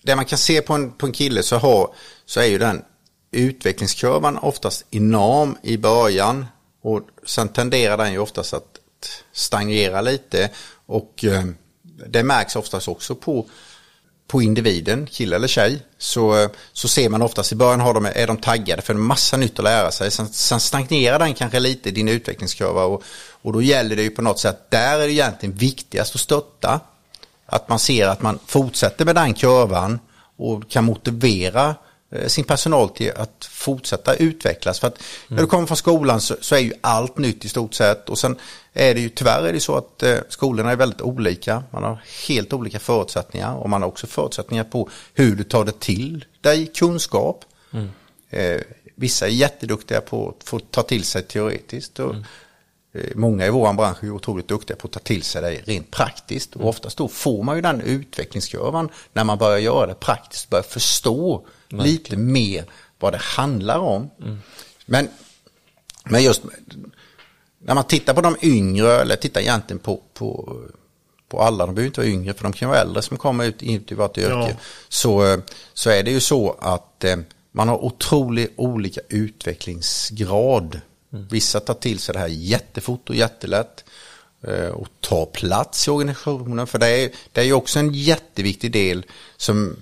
det man kan se på en, på en kille så, har, så är ju den utvecklingskurvan oftast enorm i början och sen tenderar den ju oftast att stagnera lite och eh, det märks oftast också på, på individen, kille eller tjej. Så, så ser man oftast i början har de, är de taggade för en massa nytt att lära sig. Sen, sen stagnerar den kanske lite, din utvecklingskurva och, och då gäller det ju på något sätt, där är det egentligen viktigast att stötta. Att man ser att man fortsätter med den kurvan och kan motivera eh, sin personal till att fortsätta utvecklas. För att när du kommer från skolan så, så är ju allt nytt i stort sett. Och sen är det ju tyvärr är det så att eh, skolorna är väldigt olika. Man har helt olika förutsättningar och man har också förutsättningar på hur du tar det till dig kunskap. Eh, vissa är jätteduktiga på att få ta till sig teoretiskt. Och, eh, Många i vår bransch är otroligt duktiga på att ta till sig det rent praktiskt. Och oftast då får man ju den utvecklingskurvan när man börjar göra det praktiskt, börjar förstå lite mer vad det handlar om. Men, men just när man tittar på de yngre, eller tittar egentligen på, på, på alla, de behöver inte vara yngre för de kan vara äldre som kommer ut, ut i vårt yrke, Ja. så, så är det ju så att eh, man har otroligt olika utvecklingsgrad. Vissa tar till sig det här jättefort och jättelätt eh, och tar plats i organisationen. För det är, det är ju också en jätteviktig del som,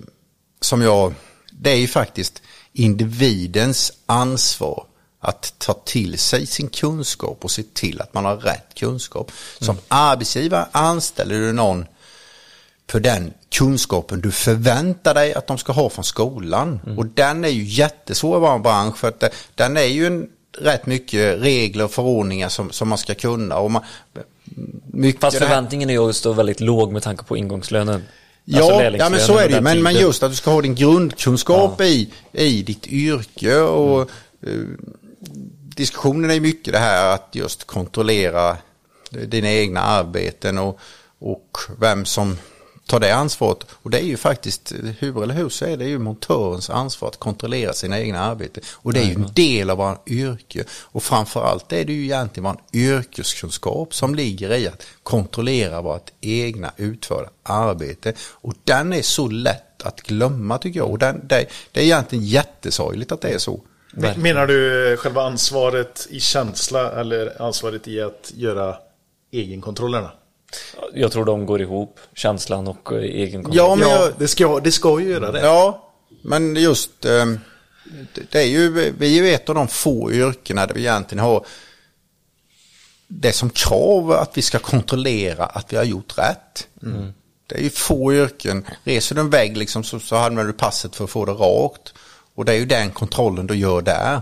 som jag, det är ju faktiskt individens ansvar att ta till sig sin kunskap och se till att man har rätt kunskap. Som arbetsgivare anställer du någon för den kunskapen du förväntar dig att de ska ha från skolan. Och den är ju jättesvår att vara en bransch för att det, den är ju en, rätt mycket regler och förordningar som, som man ska kunna. Och man, mycket Fast förväntningen är ju då väldigt låg med tanke på ingångslönen. Ja, Alltså ja men så är det ju. Men, men just att du ska ha din grundkunskap i, i ditt yrke och eh, diskussionen är mycket det här att just kontrollera dina egna arbeten och, och vem som tar det ansvaret. Och det är ju faktiskt, hur eller hur så är det ju montörens ansvar att kontrollera sina egna arbeten. Och det är ju en del av vår yrke. Och framförallt är det ju egentligen vår yrkeskunskap som ligger i att kontrollera vårt egna utförda arbete. Och den är så lätt att glömma tycker jag. Och den, det, det är egentligen jättesorgligt att det är så. Men- Menar du själva ansvaret i känsla eller ansvaret i att göra egenkontrollerna? Jag tror de går ihop, känslan och eh, egen. Ja, men ja, jag, det ska, det ska ju göra det. Ja, men just eh, det- är ju, vi är ju ett av de få yrkena där vi egentligen har det som krav att vi ska kontrollera att vi har gjort rätt. Det är ju få yrken. Reser du en vägg liksom så, så använder du passet för att få det rakt. Och det är ju den kontrollen du gör där.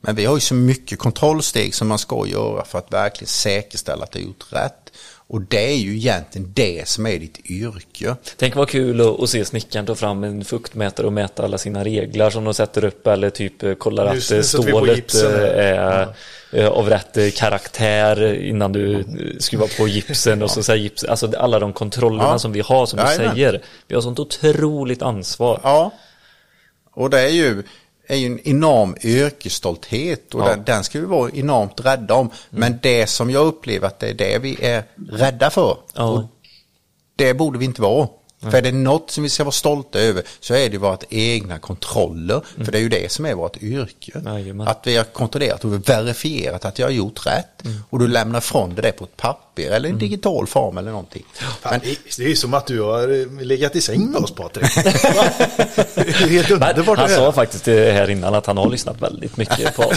Men vi har ju så mycket kontrollsteg som man ska göra för att verkligen säkerställa att du har gjort rätt. Och det är ju egentligen det som är ditt yrke. Tänk vad kul att, att se snickaren ta fram en fuktmätare och mäta alla sina reglar som de sätter upp eller typ eh, kollar Just att eh, stålet här. eh, är av rätt karaktär innan du skruvar på gipsen och så säger gips, alltså alla de kontrollerna Ja. som vi har som du säger. Vi har sånt otroligt ansvar. Ja. Och det är ju, är ju en enorm yrkesstolthet och Ja. den, den ska vi vara enormt rädda om. Men det som jag upplever att det är det vi är rädda för. Ja. Och det borde vi inte vara. För är det något som vi ska vara stolta över så är det vårt egna kontroller. För det är ju det som är vårt yrke. Jajamän. Att vi har kontrollerat och verifierat att jag har gjort rätt. Och du lämnar ifrån dig det på ett papper eller en digital form eller någonting. Fan, det- det är ju som att du har eh, legat i säng med oss Patrik. helt Men underbart han sa faktiskt här innan att han har lyssnat väldigt mycket på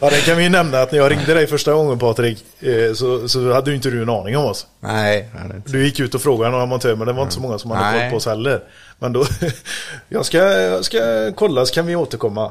Ja, det kan vi ju nämna att när jag ringde dig första gången Patrik eh, så, så hade ju inte du en aning om oss. Nej. Du gick ut och frågade några montörer men det var inte så många som hade Nej. koll på oss heller. Men då, jag ska, jag ska kolla så kan vi återkomma.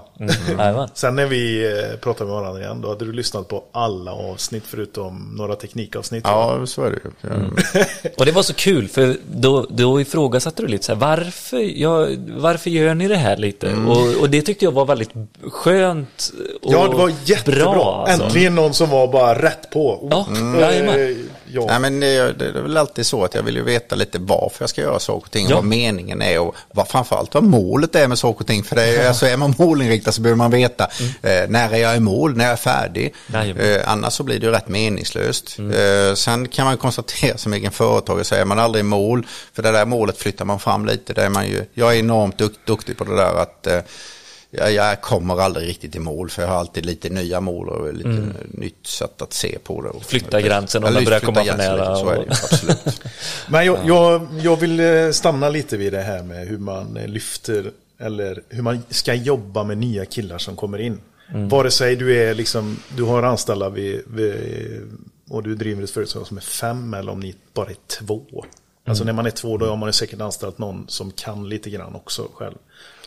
Jajamän. Sen när vi eh, pratade med varandra igen, då hade du lyssnat på alla avsnitt förutom några teknikavsnitt. Ja, så är det ju. Mm. Och det var så kul för då, då ifrågasatte du lite så här, varför, ja, varför gör ni det här lite? Och, och det tyckte jag var väldigt skönt och Ja, det var jättebra. bra, alltså. Äntligen någon som var bara rätt på. Ja, Eh, jajamän. ja. Nej, men det, det är väl alltid så att jag vill ju veta lite varför jag ska göra saker och ting, Ja. vad meningen är och vad, framförallt vad målet är med saker och ting. För det är, alltså, är man målinriktad så behöver man veta eh, när är jag i mål, när jag är färdig. Jajamän. Eh, annars så blir det ju rätt meningslöst. Eh, sen kan man konstatera som egen företagare så är man aldrig i mål, för det där målet flyttar man fram lite. Det är man ju, jag är enormt duk, duktig på det där att eh, jag, jag kommer aldrig riktigt i mål för jag har alltid lite nya mål och lite nytt sätt att se på det. Och- Flytta gränsen om den börjar komma för nära lite, Så är det absolut. Men jag, jag, jag vill eh, stanna lite vid det här med hur man eh, lyfter eller hur man ska jobba med nya killar som kommer in. Vare sig du är liksom, du har anställda vid, vid, och du driver ett företag som är fem eller om ni bara är två. Alltså när man är två då har man ju säkert anställt någon som kan lite grann också själv.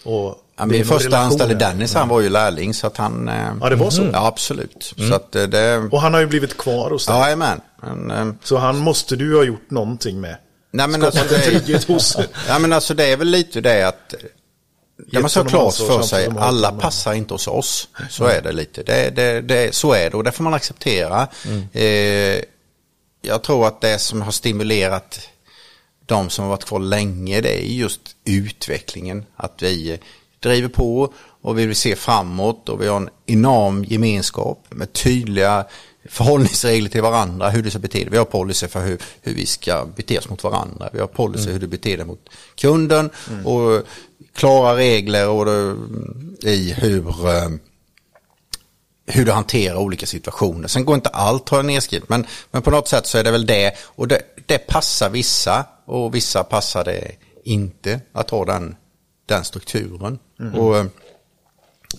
Och Ja, min första anställde. Dennis, han var ju lärling så att han... eh, Ja, det var så. Ja, absolut. Så att eh, det... Och han har ju blivit kvar hos dig. Ja, jajamän. Men, eh, Så han måste du ha gjort någonting med. Nej, men Skapat alltså, en det är- trygghet hos. Ja, men alltså det är väl lite det att det man ska ha klart för sig, alla passar inte hos oss. Så är det lite. Det, det, det, så är det och det får man acceptera. Eh, jag tror att det som har stimulerat de som har varit kvar länge, det är just utvecklingen. Att vi driver på och vi vill se framåt och vi har en enorm gemenskap med tydliga förhållningsregler till varandra, hur du ska bete dig. Vi har policy för hur, hur vi ska bete oss mot varandra. Vi har policy hur du beter dig mot kunden och klara regler och det, i hur eh, hur du hanterar olika situationer. Sen går inte allt att ha nedskrivet, men, men på något sätt så är det väl det. Och det, det passar vissa och vissa passar det inte att ha den, den strukturen. Och eh,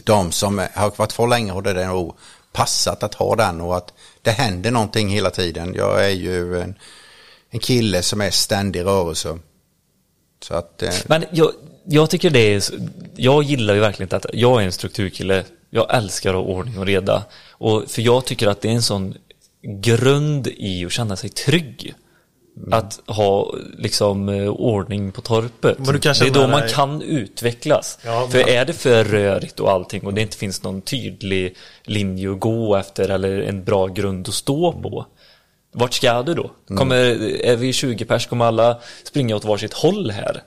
de som har varit för länge har det nog passat att ha den och att det händer någonting hela tiden. Jag är ju en, en kille som är ständig rörelse. Så att, eh, Men jag, jag tycker det är, jag gillar ju verkligen att jag är en strukturkille. Jag älskar att ha ordning och reda. Och för jag tycker att det är en sån grund i att känna sig trygg. Att ha liksom eh, ordning på torpet. Det är då man dig- kan utvecklas. Ja, för men- är det för rörigt och allting och det inte finns någon tydlig linje att gå efter eller en bra grund att stå på. Vart ska du då? Kommer, är vi 20 pers, kommer alla springa åt varsitt håll här?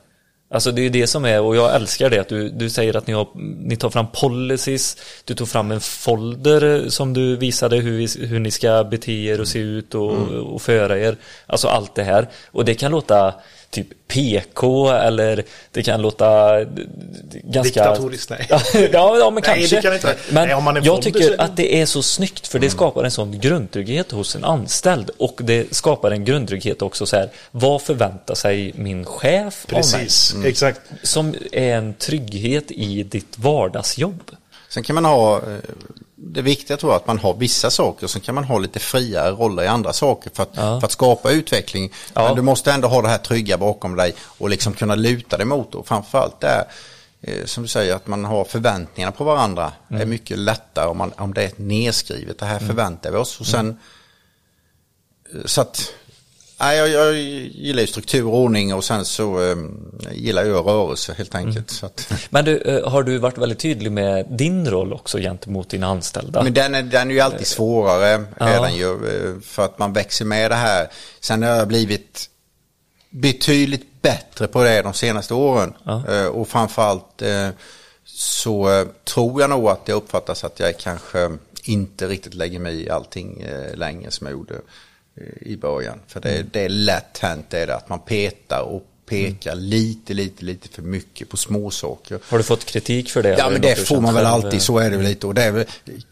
Alltså det är ju det som är, och jag älskar det att du, du säger att ni, har, ni tar fram policies, du tog fram en folder som du visade hur, vi, hur ni ska bete er och se ut och, och föra er. Alltså allt det här. Och det kan låta typ PK eller det kan låta d- ganska... Diktatoriskt, nej. Ja, ja, men Nej, kanske. det kan inte. Men Nej, om man är jag så tycker det- att det är så snyggt för det skapar en sån grundtrygghet hos en anställd och det skapar en grundtrygghet också så här, vad förväntar sig min chef av mig? Precis, exakt. Som är en trygghet i ditt vardagsjobb. Sen kan man ha, eh, det viktiga tror jag att man har vissa saker, sen kan man ha lite friare roller i andra saker för att, Ja. för att skapa utveckling. Ja. Men du måste ändå ha det här trygga bakom dig och liksom kunna luta dig mot. Och framförallt det är, eh, som du säger, att man har förväntningarna på varandra. Det är mycket lättare om, man, om det är nedskrivet, det här förväntar vi oss. Och sen, eh, så att, nej, jag, jag gillar ju struktur och ordning och sen så eh, gillar jag rörelse helt enkelt. Så att, Men du, eh, har du varit väldigt tydlig med din roll också gentemot dina anställda? Men den är, den är ju alltid svårare, Ja. den ju, eh, för att man växer med det här. Sen har jag blivit betydligt bättre på det de senaste åren. Ja. Eh, Och framförallt eh, så eh, tror jag nog att det uppfattas att jag kanske inte riktigt lägger mig i allting eh, längre som jag gjorde eh, i början. För det, Mm. det är lätt hänt det att man petar och pekar lite, lite, lite för mycket på småsaker. Har du fått kritik för det? Ja men det får man väl själv? alltid, så är det väl lite. Och det är väl,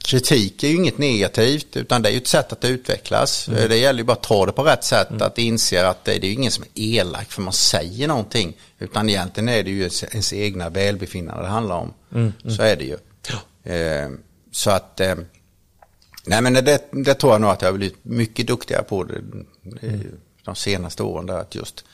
kritik är ju inget negativt utan det är ju ett sätt att utvecklas. Mm. Det gäller ju bara att ta det på rätt sätt, att inse att det, det är ju ingen som är elak för man säger någonting. Utan egentligen är det ju ens, ens egna välbefinnande det handlar om. Mm, Så är det ju. Eh, så att, eh, nej men det, det tror jag nog att jag har blivit mycket duktigare på det, eh, Mm. de senaste åren där att just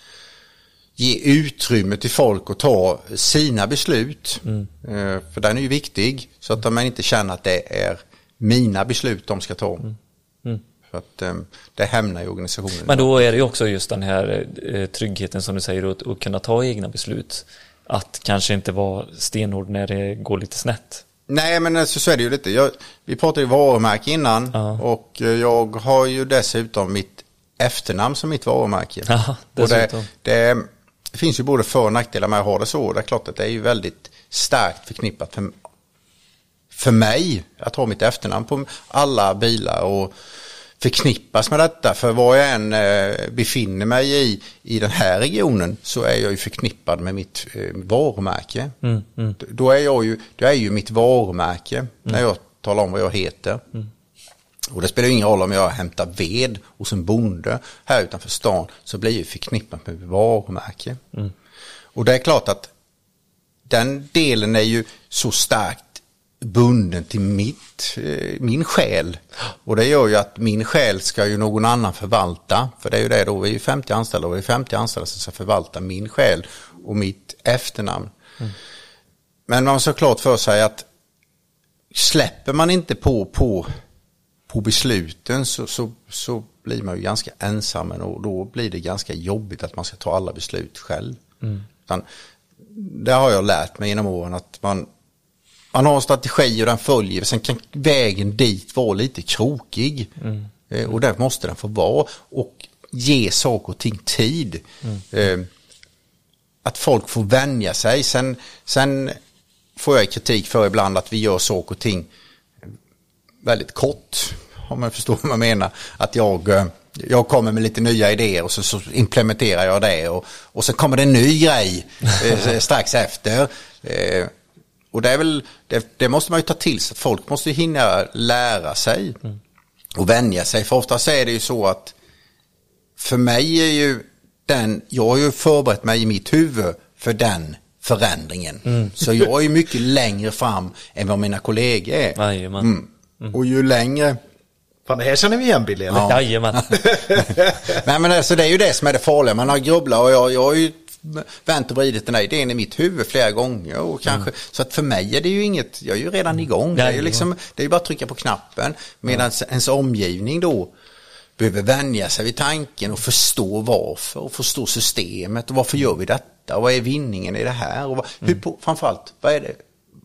ge utrymme till folk att ta sina beslut. Mm. Eh, För den är ju viktig så att man inte känner att det är mina beslut de ska ta. Mm. För att eh, det hämnar ju organisationen. Men då är det ju också just den här tryggheten som du säger att, att kunna ta egna beslut. Att kanske inte vara stenhård när det går lite snett. Nej men alltså, så är det ju lite. Jag, vi pratade ju varumärke innan Ja. och eh, jag har ju dessutom mitt efternamn som mitt varumärke. Ja, och det, det, det finns ju både för och nackdelar med att ha det så. Det är klart att det är ju väldigt starkt förknippat för, för mig att ha mitt efternamn på alla bilar och förknippas med detta. För var jag än eh, befinner mig i, i den här regionen så är jag ju förknippad med mitt eh, varumärke. Mm, D- Då är jag ju, det är ju mitt varumärke när jag talar om vad jag heter. Och det spelar ingen roll om jag hämtar ved hos en bonde här utanför stan så blir jag ju förknippad med mitt varumärke. Och det är klart att den delen är ju så starkt bunden till mitt, eh, min själ. Och det gör ju att min själ ska ju någon annan förvalta. För det är ju det då, vi är ju 50 anställda och vi är 50 anställda som ska förvalta min själ och mitt efternamn. Men man ska klart för sig att släpper man inte på, på, på besluten så, så, så blir man ju ganska ensam och då blir det ganska jobbigt att man ska ta alla beslut själv. Utan, det har jag lärt mig genom åren att man, man har en strategi och den följer, sen kan vägen dit vara lite krokig. Eh, Och där måste den få vara och ge saker och ting tid. Eh, att folk får vänja sig. Sen, sen får jag kritik för ibland att vi gör saker och ting väldigt kort. Om man förstår vad man menar. Att jag, eh, jag kommer med lite nya idéer och så, så implementerar jag det. Och, och så kommer det en ny grej eh, strax efter. Och det, är väl, det, det måste man ju ta till sig. Folk måste ju hinna lära sig och vänja sig. För oftast är det ju så att för mig är ju den, jag har ju förberett mig i mitt huvud för den förändringen. Så jag är ju mycket längre fram än vad mina kollegor är. Jajamän. Mm. Och ju längre Fan, det här känner vi igen Billy, eller? Ja. Jajamän. Nej men alltså det är ju det som är det farliga. Man har grubblat och jag, jag har ju vänt och vridit den här idén i mitt huvud flera gånger. Och kanske, Så att för mig är det ju inget, jag är ju redan igång. Det är ju liksom, det är bara att trycka på knappen. Medan ens omgivning då behöver vänja sig vid tanken och förstå varför och förstå systemet och varför gör vi detta och vad är vinningen i det här och vad, hur, på- framförallt vad är det,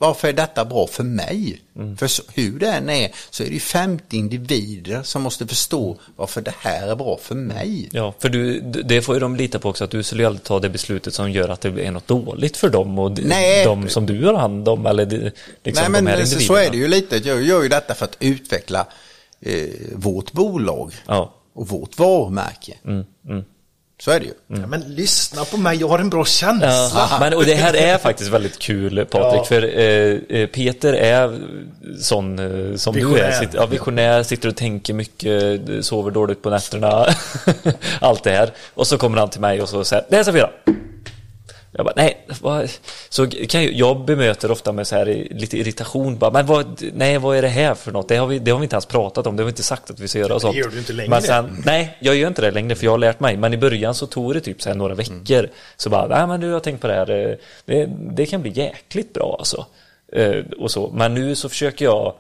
varför är detta bra för mig? För så, hur det än är så är det ju 50 individer som måste förstå varför det här är bra för mig. Ja, för du, det får ju de lita på också att du skulle aldrig ta det beslutet som gör att det är något dåligt för dem och de, Nej. de som du har hand om eller de- liksom Nej de här men så, individerna. så är det ju lite, jag gör ju detta för att utveckla eh, vårt bolag Ja. och vårt varumärke. Mm, mm. Så är det ju. Ja, men lyssna på mig, jag har en bra känsla. Ja, men och det här är faktiskt väldigt kul Patrik, Ja. för eh, eh, Peter är sån eh, som du Visionär. är. Sitter, ja, visionär, sitter och tänker mycket, sover dåligt på nätterna, allt det här. Och så kommer han till mig och så säger det här ska vi göra. Jag bara, nej, vad? Så kan jag, jag bemöter ofta med så här lite irritation, bara, men vad, nej, vad är det här för något? Det har, vi, det har vi inte ens pratat om, det har vi inte sagt att vi ska göra och sånt. gör du inte längre. Men sen, nej, jag gör inte det längre för jag har lärt mig. Men i början så tog det typ så här några veckor. Så bara, nej men du jag har tänkt på det här, det, det kan bli jäkligt bra alltså. Eh, och så. Men nu så försöker jag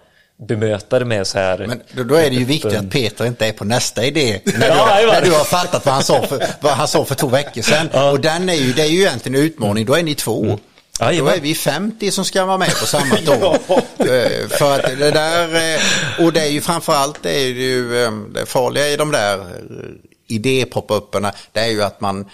bemöta det med så här. Men då, då är det ju viktigt att Peter inte är på nästa idé. När, Ja, du, har- när du har fattat vad han sa för, vad han sa för två veckor sedan. Och den är ju, det är ju egentligen en utmaning, då är ni två. Då Jajamän. är vi 50 som ska vara med på samma tåg. Eh, För att det där, eh, och det är ju framförallt det är ju eh, det farliga i de där eh, idépop-upperna, det är ju att man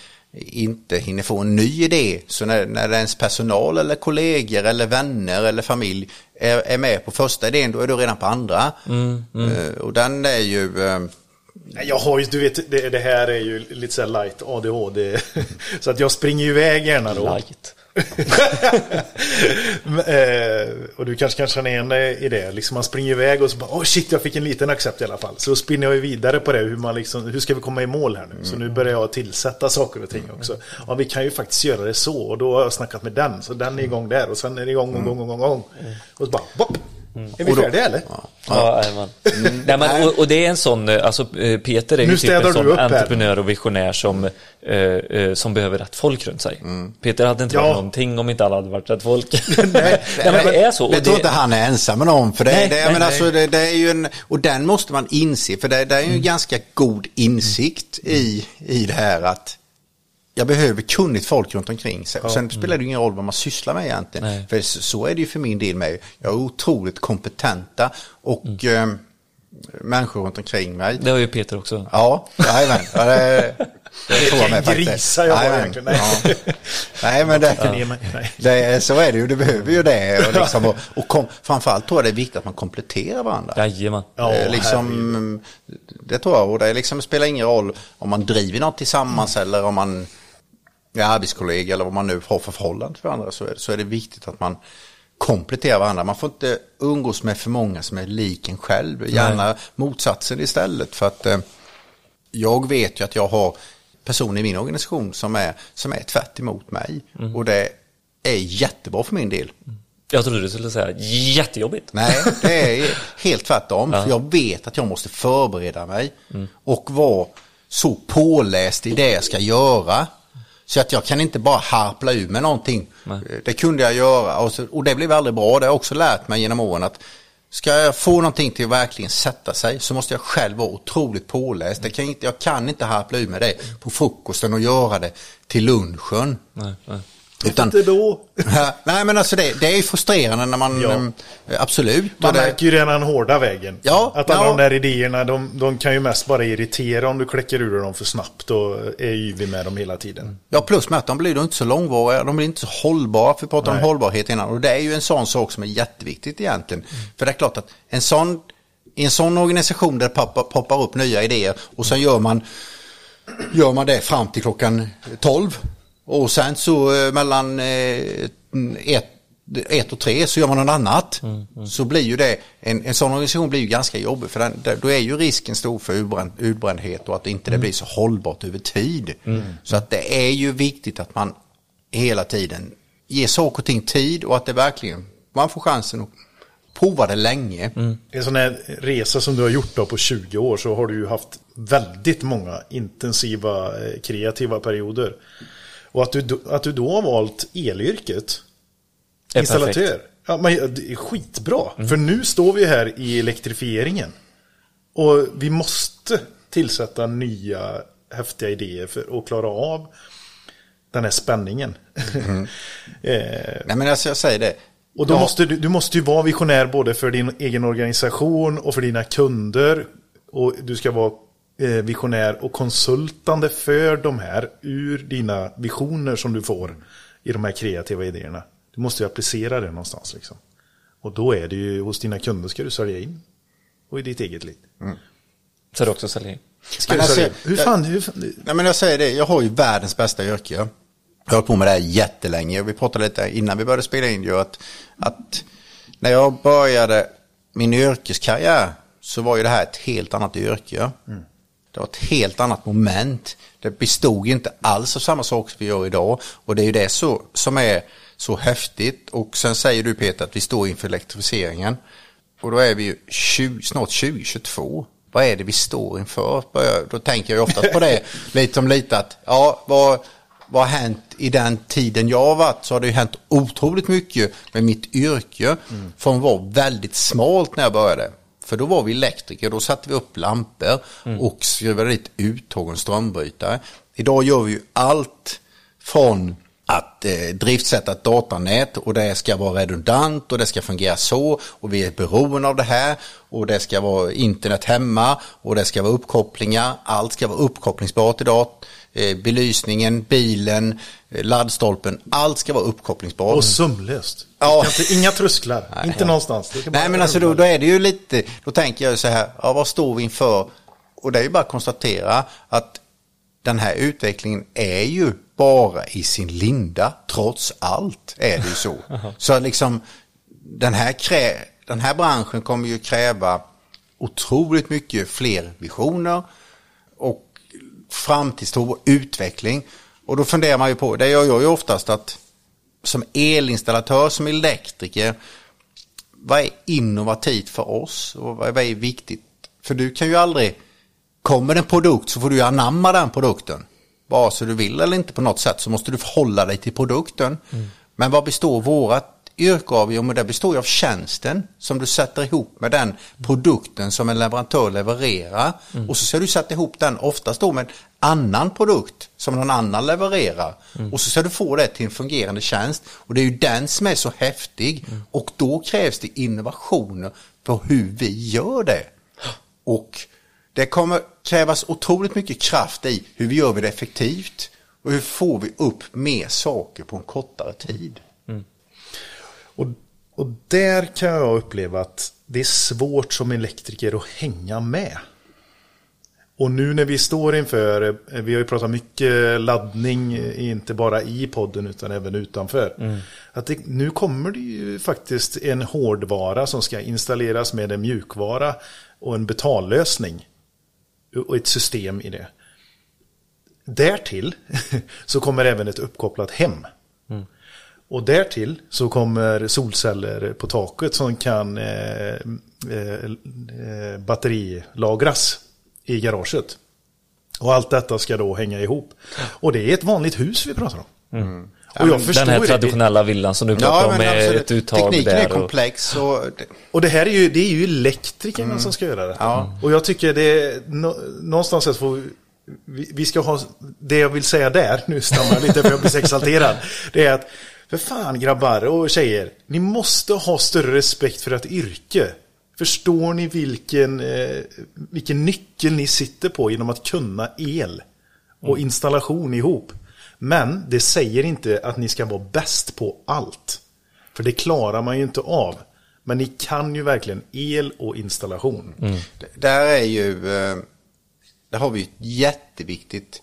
inte hinner få en ny idé. Så när, när ens personal eller kollegor eller vänner eller familj är, är med på första idén, då är du redan på andra. Eh, Och den är ju... eh, Nej, Jag har ju, du vet, det, det här är ju lite så här light ADHD. Så att jag springer ju iväg gärna då. Light. eh, och du kanske kan känna igen dig i det. Liksom man springer iväg och så bara, oh shit, jag fick en liten accept i alla fall. Så då spinner jag vidare på det, hur, man liksom, hur ska vi komma i mål här nu? Så nu börjar jag tillsätta saker och ting också. Ja, vi kan ju faktiskt göra det så. Och då har jag snackat med den, så den är igång där. Och sen är det igång, och gång, och gång, och gång. Och så bara, bopp! Är vi Och då- färdiga eller? Ja, jajamän. Nej, men, och, och det är en sån, eh, alltså eh, Peter är ju typ en sån upp här. entreprenör och visionär som, eh, eh, som behöver rätt folk runt sig. Peter hade inte Ja. varit någonting om inte alla hade varit rätt folk. Nej, men det är så. Och Jag tror det, inte han är ensam någon. För det, Nej, det, jag nej, nej. alltså, det, det är ju en, och den måste man inse. För det, det är ju en ganska god insikt i, i det här att jag behöver kunnigt folk runt omkring sig. Och sen spelar det ingen roll vad man sysslar med egentligen. Nej. För så, är det ju för min del med. Jag är otroligt kompetenta och eh, människor runt omkring mig. det har ju Peter också. Ja, jajamän. Ja, det, det tror jag med faktiskt. Grisar jag var egentligen. Nej. Ja. Nej, men det, det, så är det ju. Du behöver ju det. Och, liksom, och, och kom, framförallt tror jag det är viktigt att man kompletterar varandra. Jajamän. Ja, Eh, liksom, det tror jag. Och det liksom spelar ingen roll om man driver något tillsammans eller om man är arbetskollega eller vad man nu har för förhållande till varandra. Så är, det, så är det viktigt att man kompletterar varandra. Man får inte umgås med för många som är lik en själv. Gärna motsatsen istället. För att eh, jag vet ju att jag har personer i min organisation som är, som är tvärt emot mig. Och det är jättebra för min del. Jag trodde du skulle säga jättejobbigt. Nej, det är helt tvärtom. För jag vet att jag måste förbereda mig och vara så påläst i det jag ska göra. Så att jag kan inte bara harpla ur med någonting. Nej. Det kunde jag göra och, så, och det blev aldrig bra. Det har jag också lärt mig genom åren att ska jag få någonting till att verkligen sätta sig så måste jag själv vara otroligt påläst. Det kan inte, jag kan inte harpla ur med det på frukosten och göra det till lunchen. Nej, nej. Utan, Inte då. Nej men alltså det, det är frustrerande när man, Ja. em, absolut. Man det- märker ju redan den hårda vägen. Ja, att alla ja. de där idéerna, de, de kan ju mest bara irritera om du kläcker ur dem för snabbt och är yvig med dem hela tiden. Ja, plus med att de blir då inte så långvariga, de blir inte så hållbara, för vi pratade om hållbarhet innan. Och det är ju en sån sak som är jätteviktigt egentligen. För det är klart att en sån, i en sån organisation där det poppar, poppar upp nya idéer och sen gör man, gör man det fram till klockan 12. Och sen så eh, mellan eh, ett, ett och tre så gör man något annat. Så blir ju det, en, en sån organisation blir ju ganska jobbig för den, då är ju risken stor för utbränd, utbrändhet och att inte det blir så hållbart över tid. Så att det är ju viktigt att man hela tiden ger saker och ting tid och att det verkligen, man får chansen att prova det länge. En sån här resa som du har gjort då på 20 år så har du ju haft väldigt många intensiva eh, kreativa perioder. Och att du, då- att du då har valt elyrket, är installatör, perfekt. ja, men det är skitbra. För nu står vi här i elektrifieringen. Och vi måste tillsätta nya häftiga idéer för att klara av den här spänningen. eh, Nej men alltså jag säger det. och då Ja. måste du, du måste ju vara visionär både för din egen organisation och för dina kunder. Och du ska vara visionär och konsultande för de här ur dina visioner som du får i de här kreativa idéerna. Du måste ju applicera det någonstans liksom. Och då är det ju hos dina kunder ska du sälja in. Och i ditt eget liv. Så det också säljer in. Ska Men du alltså, sälja in? Hur jag- fan, hur fan? Nej men jag säger det, jag har ju världens bästa yrke. Jag har hållit på med det här jättelänge. Vi pratade lite innan vi började spela in ju att, att när jag började min yrkeskarriär så var ju det här ett helt annat yrke. Det var ett helt annat moment. Det bestod inte alls av samma sak som vi gör idag. Och det är ju det så, som är så häftigt. Och sen säger du Peter att vi står inför elektrifieringen. Och då är vi ju 20, snart 2022. Vad är det vi står inför? Då tänker jag ju oftast på det lite som lite att, ja, vad, vad har hänt i den tiden jag har varit? Så har det ju hänt otroligt mycket med mitt yrke. Från att vara väldigt smalt när jag började. För då var vi elektriker, då satte vi upp lampor och skruvade dit uttag och strömbrytare. Idag gör vi ju allt från att eh, driftsätta ett datanät och det ska vara redundant och det ska fungera så och vi är beroende av det här och det ska vara internet hemma och det ska vara uppkopplingar. Allt ska vara uppkopplingsbart idag. Eh, belysningen, bilen, eh, laddstolpen, allt ska vara uppkopplingsbart. Och sömlöst. Ja. Inte, inga trösklar. inte någonstans. Ska bara Nej men alltså då, då är det ju lite, då tänker jag så här, ja vad står vi inför? Och det är ju bara att konstatera att den här utvecklingen är ju bara i sin linda, trots allt är det ju så. så liksom den här, krä, den här branschen kommer ju kräva otroligt mycket fler visioner och framtidstro och utveckling. Och då funderar man ju på, det gör jag ju oftast att som elinstallatör, som elektriker, vad är innovativt för oss och vad vad är viktigt? För du kan ju aldrig, kommer en produkt så får du anamma den produkten. Vare sig du vill eller inte på något sätt så måste du förhålla dig till produkten. Men vad består vårat yrke av? Jo, men det består ju av tjänsten som du sätter ihop med den produkten som en leverantör levererar. Och så ska du sätta ihop den oftast då med en annan produkt som någon annan levererar. Och så ska du få det till en fungerande tjänst. Och det är ju den som är så häftig. Och då krävs det innovationer på hur vi gör det. Och det kommer krävas otroligt mycket kraft i hur vi gör vi det effektivt och hur får vi upp mer saker på en kortare tid. Och, och där kan jag uppleva att det är svårt som elektriker att hänga med. Och nu när vi står inför, eh, vi har ju pratat mycket laddning, eh, inte bara i podden utan även utanför. Att det, nu kommer det ju faktiskt en hårdvara som ska installeras med en mjukvara och en betallösning. Och ett system i det. Därtill så kommer även ett uppkopplat hem. Och därtill så kommer solceller på taket som kan eh, eh, eh, batterilagras i garaget. Och allt detta ska då hänga ihop. Och det är ett vanligt hus vi pratar om. Och jag förstår Den här det. traditionella villan som du pratar om med alltså, ett uttag tekniken där. är komplex och det, Och det här är ju, det är ju elektrikerna som ska göra det. Ja. Och jag tycker det är nå, någonstans så får vi- vi, vi ska ha, det jag vill säga där, nu stannar jag lite för jag blir så exalterad. Det är att, för fan grabbar och tjejer, ni måste ha större respekt för ett yrke. Förstår ni vilken, eh, vilken nyckel ni sitter på genom att kunna el och installation ihop? Men det säger inte att ni ska vara bäst på allt. För det klarar man ju inte av. Men ni kan ju verkligen el och installation. där är ju, eh, där har vi ett jätteviktigt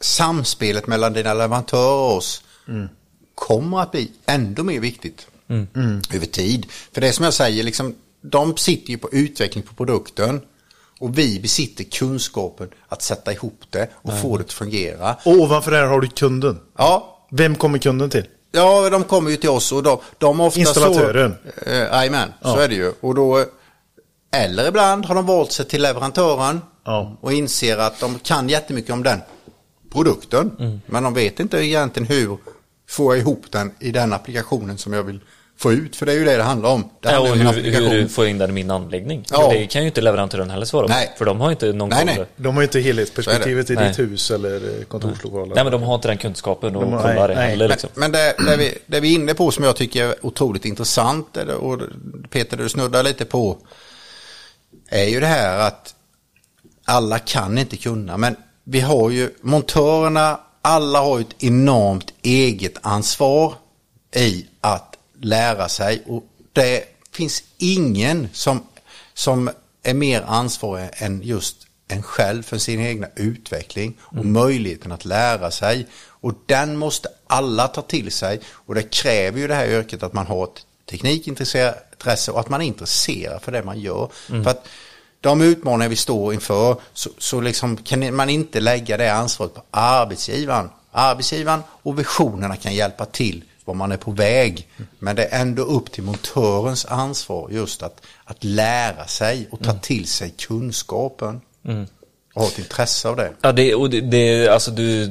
samspelet mellan dina leverantörer och oss kommer att bli ändå mer viktigt över tid. För det är som jag säger, liksom, de sitter ju på utveckling på produkten och vi besitter kunskapen att sätta ihop det och få det att fungera. Och ovanför det här har du kunden. Ja, Vem kommer kunden till? Ja, de kommer ju till oss och de, de ofta Installatören. Så, eh, Jajamän, så Ja. är det ju. Och då, eller ibland har de valt sig till leverantören Ja. och inser att de kan jättemycket om den produkten. Mm. Men de vet inte egentligen hur får jag ihop den i den applikationen som jag vill få ut. För det är ju det det handlar om. Det Ja, och hur, hur får jag in den i min anläggning? Ja. Det kan ju inte leverantören heller svara på. Nej. För de har inte någon Nej, koll. nej. De har inte helhetsperspektivet i Nej. ditt hus eller eh, kontorslokal. Nej men de har inte den kunskapen och De har- kollar det nej, heller liksom. Men det, det, vi, det vi är inne på som jag tycker är otroligt intressant och Peter du snuddar lite på är ju det här att alla kan inte kunna men vi har ju montörerna alla har ju ett enormt eget ansvar i att lära sig och det finns ingen som, som är mer ansvarig än just en själv för sin egna utveckling och möjligheten att lära sig. Och den måste alla ta till sig och det kräver ju det här yrket att man har ett teknikintresse och att man är intresserad för det man gör. För att de utmaningar vi står inför så, så liksom kan man inte lägga det ansvaret på arbetsgivaren. Arbetsgivaren och visionerna kan hjälpa till var man är på väg. Men det är ändå upp till montörens ansvar just att, att lära sig och ta till sig kunskapen. Och ha ett intresse av det. Ja, det, och det, det, alltså du,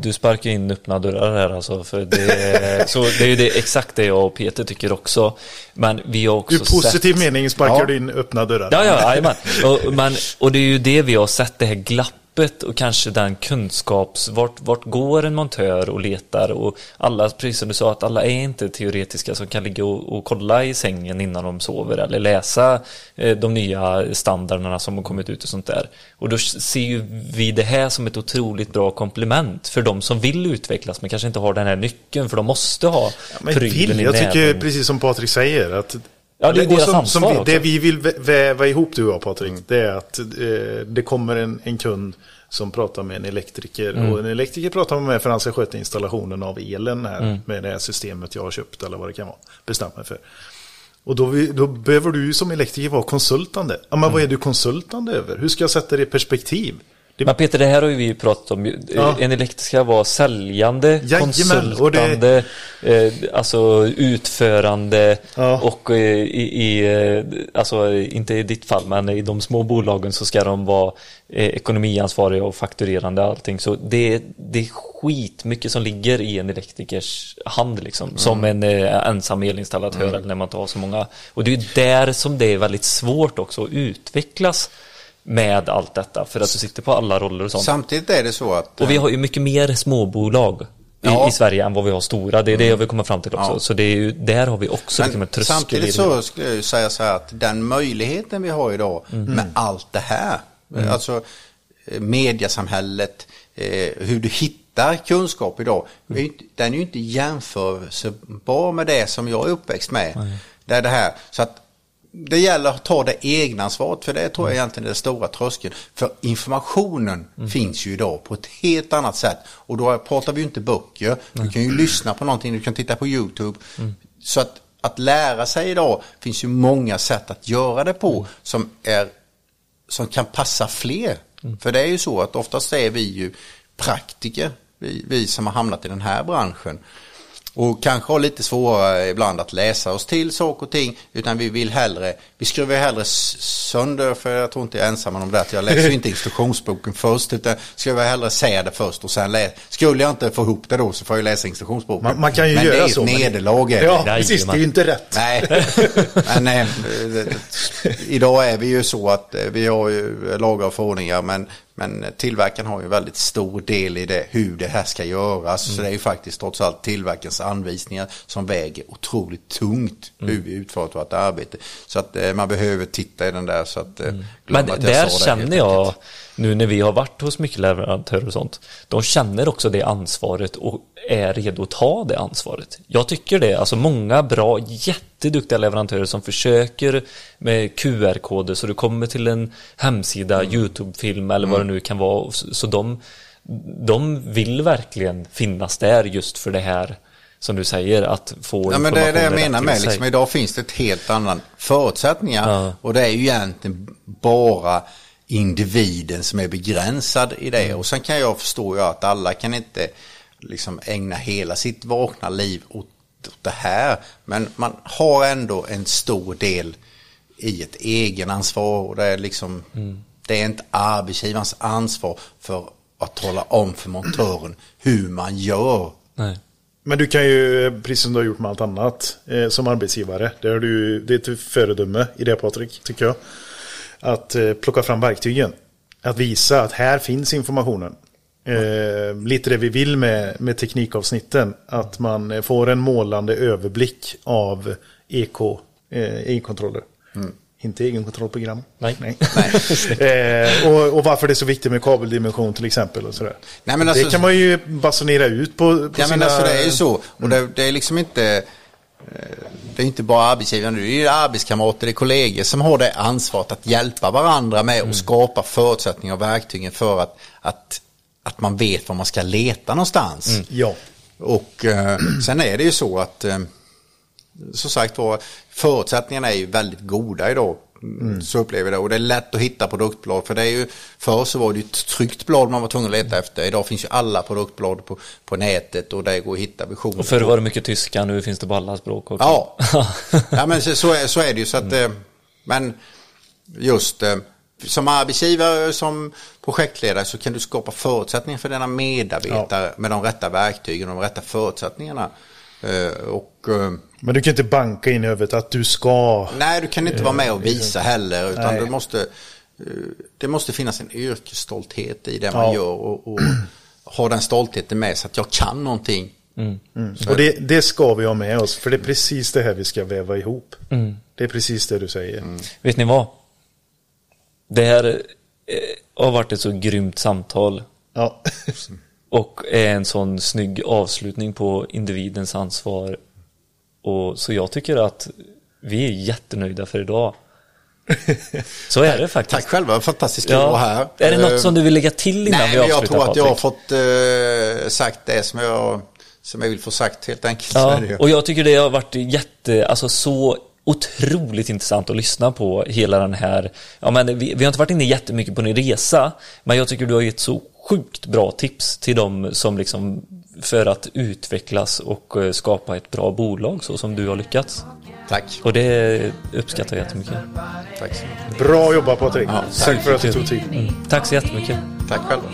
du sparkar in öppna dörrar här alltså. För det, så det är ju det, exakt det jag och Peter tycker också. Men vi har också Ur positiv sett... mening sparkar Ja. du in öppna dörrar. Ja, ja, jajamän. och, men, och det är ju det vi har sett, det här glappet och kanske den kunskaps... Vart, vart går en montör och letar? Och alla, precis som du sa, att alla är inte teoretiska som kan ligga och, och kolla i sängen innan de sover eller läsa eh, de nya standarderna som har kommit ut och sånt där. Och då ser ju vi det här som ett otroligt bra komplement för de som vill utvecklas men kanske inte har den här nyckeln för de måste ha Men prylen vill, i jag tycker precis som Patrik säger att Ja, det är deras som, ansvar som vi. Det vi vill vä- väva ihop du och jag Patrik, det är att eh, det kommer en, en kund som pratar med en elektriker Mm. och en elektriker pratar med för han ska sköta installationen av elen här Mm. med det här systemet jag har köpt eller vad det kan vara, bestämt mig för. Och då, då behöver du som elektriker vara konsultande. Ja, men vad Mm. är du konsultande över? Hur ska jag sätta det i perspektiv? Det- Men Peter, det här har ju vi pratat om. Ja. En elektriker ska vara säljande, Jajamän, konsultande, det- eh, alltså utförande Ja. och eh, i, i eh, alltså inte i ditt fall, men i de små bolagen så ska de vara eh, ekonomiansvariga och fakturerande och allting. Så det, det är skitmycket som ligger i en elektrikers hand liksom. Som en eh, ensam elinstallatör eller när man har så många. Och det är där som det är väldigt svårt också att utvecklas med allt detta. För att du sitter på alla roller och sånt. Samtidigt är det så att... Och vi har ju mycket mer småbolag i, Ja. i Sverige än vad vi har stora. Det är det jag vill komma fram till också. Ja. Så det är ju, där har vi också liksom en Men i samtidigt så skulle jag ju säga så här att den möjligheten vi har idag Mm. med allt det här, alltså eh, mediasamhället, eh, hur du hittar kunskap idag, inte- den är ju inte jämförelsebar med det som jag är uppväxt med. Det är det här, så att det gäller att ta det egna ansvaret, för det tror jag egentligen är den stora tröskeln. För informationen finns ju idag på ett helt annat sätt. Och då pratar vi ju inte böcker, du kan ju lyssna på någonting, du kan titta på YouTube. Så att, att lära sig idag finns ju många sätt att göra det på som, är, som kan passa fler. För det är ju så att oftast är vi ju praktiker, vi, vi som har hamnat i den här branschen. Och kanske har lite svårare ibland att läsa oss till saker och ting. Utan vi vill hellre, vi skruvar hellre sönder, för jag tror inte jag är ensam om det. Att jag läser inte instruktionsboken först. Utan skruvar jag hellre se det först och sen läsa. Skulle jag inte få ihop det då så får jag läsa instruktionsboken. Man, man kan ju men göra det är så. ett men- nederlag. är det. Ja, Jajamän. precis. Det är ju inte rätt. Nej, men eh, det- idag är vi ju så att eh, vi har ju lagar och förordningar men, men tillverkaren har ju väldigt stor del i det, hur det här ska göras. Så det är ju faktiskt trots allt tillverkarens anvisningar som väger otroligt tungt hur vi utför vårt arbete. Så att eh, man behöver titta i den där så att eh, glöm Men jag där känner jag, nu när vi har varit hos mycket leverantörer och sånt, de känner också det ansvaret och är redo att ta det ansvaret. Jag tycker det, alltså många bra, jätteduktiga leverantörer som försöker med QR-koder så du kommer till en hemsida, Mm. YouTube-film eller vad det nu kan vara. Så de, de vill verkligen finnas där just för det här som du säger, att få Ja men det är det jag menar med. Liksom, idag finns det ett helt annan förutsättningar. Ja. Och det är ju egentligen bara individen som är begränsad i det. Mm. Och sen kan jag förstå ju att alla kan inte liksom ägna hela sitt vakna liv åt, åt det här. Men man har ändå en stor del i ett egenansvar. Och det är liksom, Mm. det är inte arbetsgivarens ansvar för att tala om för montören hur man gör. Nej. Men du kan ju, precis som du har gjort med allt annat, eh, som arbetsgivare, det, har du, det är ett föredöme i det Patrik, tycker jag. Att eh, plocka fram verktygen. Att visa att här finns informationen. Eh, lite det vi vill med, med teknikavsnitten. Att man får en målande överblick av EK, eh, egenkontroller. Mm. Inte egenkontrollprogram. Nej. eh, och, och varför det är så viktigt med kabeldimension till exempel. Och sådär. Nej, men alltså- det kan man ju basunera ut på, på Ja sina... men alltså det är ju så. Och det, det är liksom inte eh, det är inte bara arbetsgivaren, det är ju arbetskamrater, det är kollegor som har det ansvaret att hjälpa varandra med att skapa förutsättningar och verktygen för att, att, att man vet var man ska leta någonstans. Ja. Och eh, sen är det ju så att eh, som sagt var förutsättningarna är ju väldigt goda idag. Mm. Så upplever jag det. Och det är lätt att hitta produktblad. För det är ju, förr så var det ett tryckt blad man var tvungen att leta efter. Idag finns ju alla produktblad på, på nätet och det går att hitta visioner. Och förr var det mycket tyska, nu finns det på alla språk också. Ja, ja men så, så, är, så är det ju. Så att, eh, men just eh, som arbetsgivare, som projektledare så kan du skapa förutsättningar för dina medarbetare med de rätta verktygen och de rätta förutsättningarna. Eh, Och, Men du kan inte banka in i huvudet att du ska... nej, du kan inte vara med och visa heller. Utan Nej. du måste, eh, det måste finnas en yrkesstolthet i det man Ja. gör. Och, och ha den stoltheten med sig att jag kan någonting. Och det, det ska vi ha med oss, för det är precis det här vi ska väva ihop. Det är precis det du säger. Vet ni vad? Det här eh, har varit ett så grymt samtal Ja. och är en sån snygg avslutning på individens ansvar. Och så jag tycker att vi är jättenöjda för idag. Så är det faktiskt. Tack själva, fantastiskt kul att vara här. Är det Eh, något som du vill lägga till innan Nej, vi men jag avslutar tror att jag har Patrik? fått eh, sagt det som jag, som jag vill få sagt helt enkelt. Ja, och jag tycker det har varit jätte, alltså så otroligt intressant att lyssna på hela den här, ja men vi, vi har inte varit inne jättemycket på din resa, men jag tycker du har gett så sjukt bra tips till dem som liksom för att utvecklas och eh, skapa ett bra bolag så som du har lyckats. Tack. Och det uppskattar jag jättemycket. Tack så mycket. Bra jobbat Patrik. Ja, Tack för att du tog tid. Tack så jättemycket. Tack själva.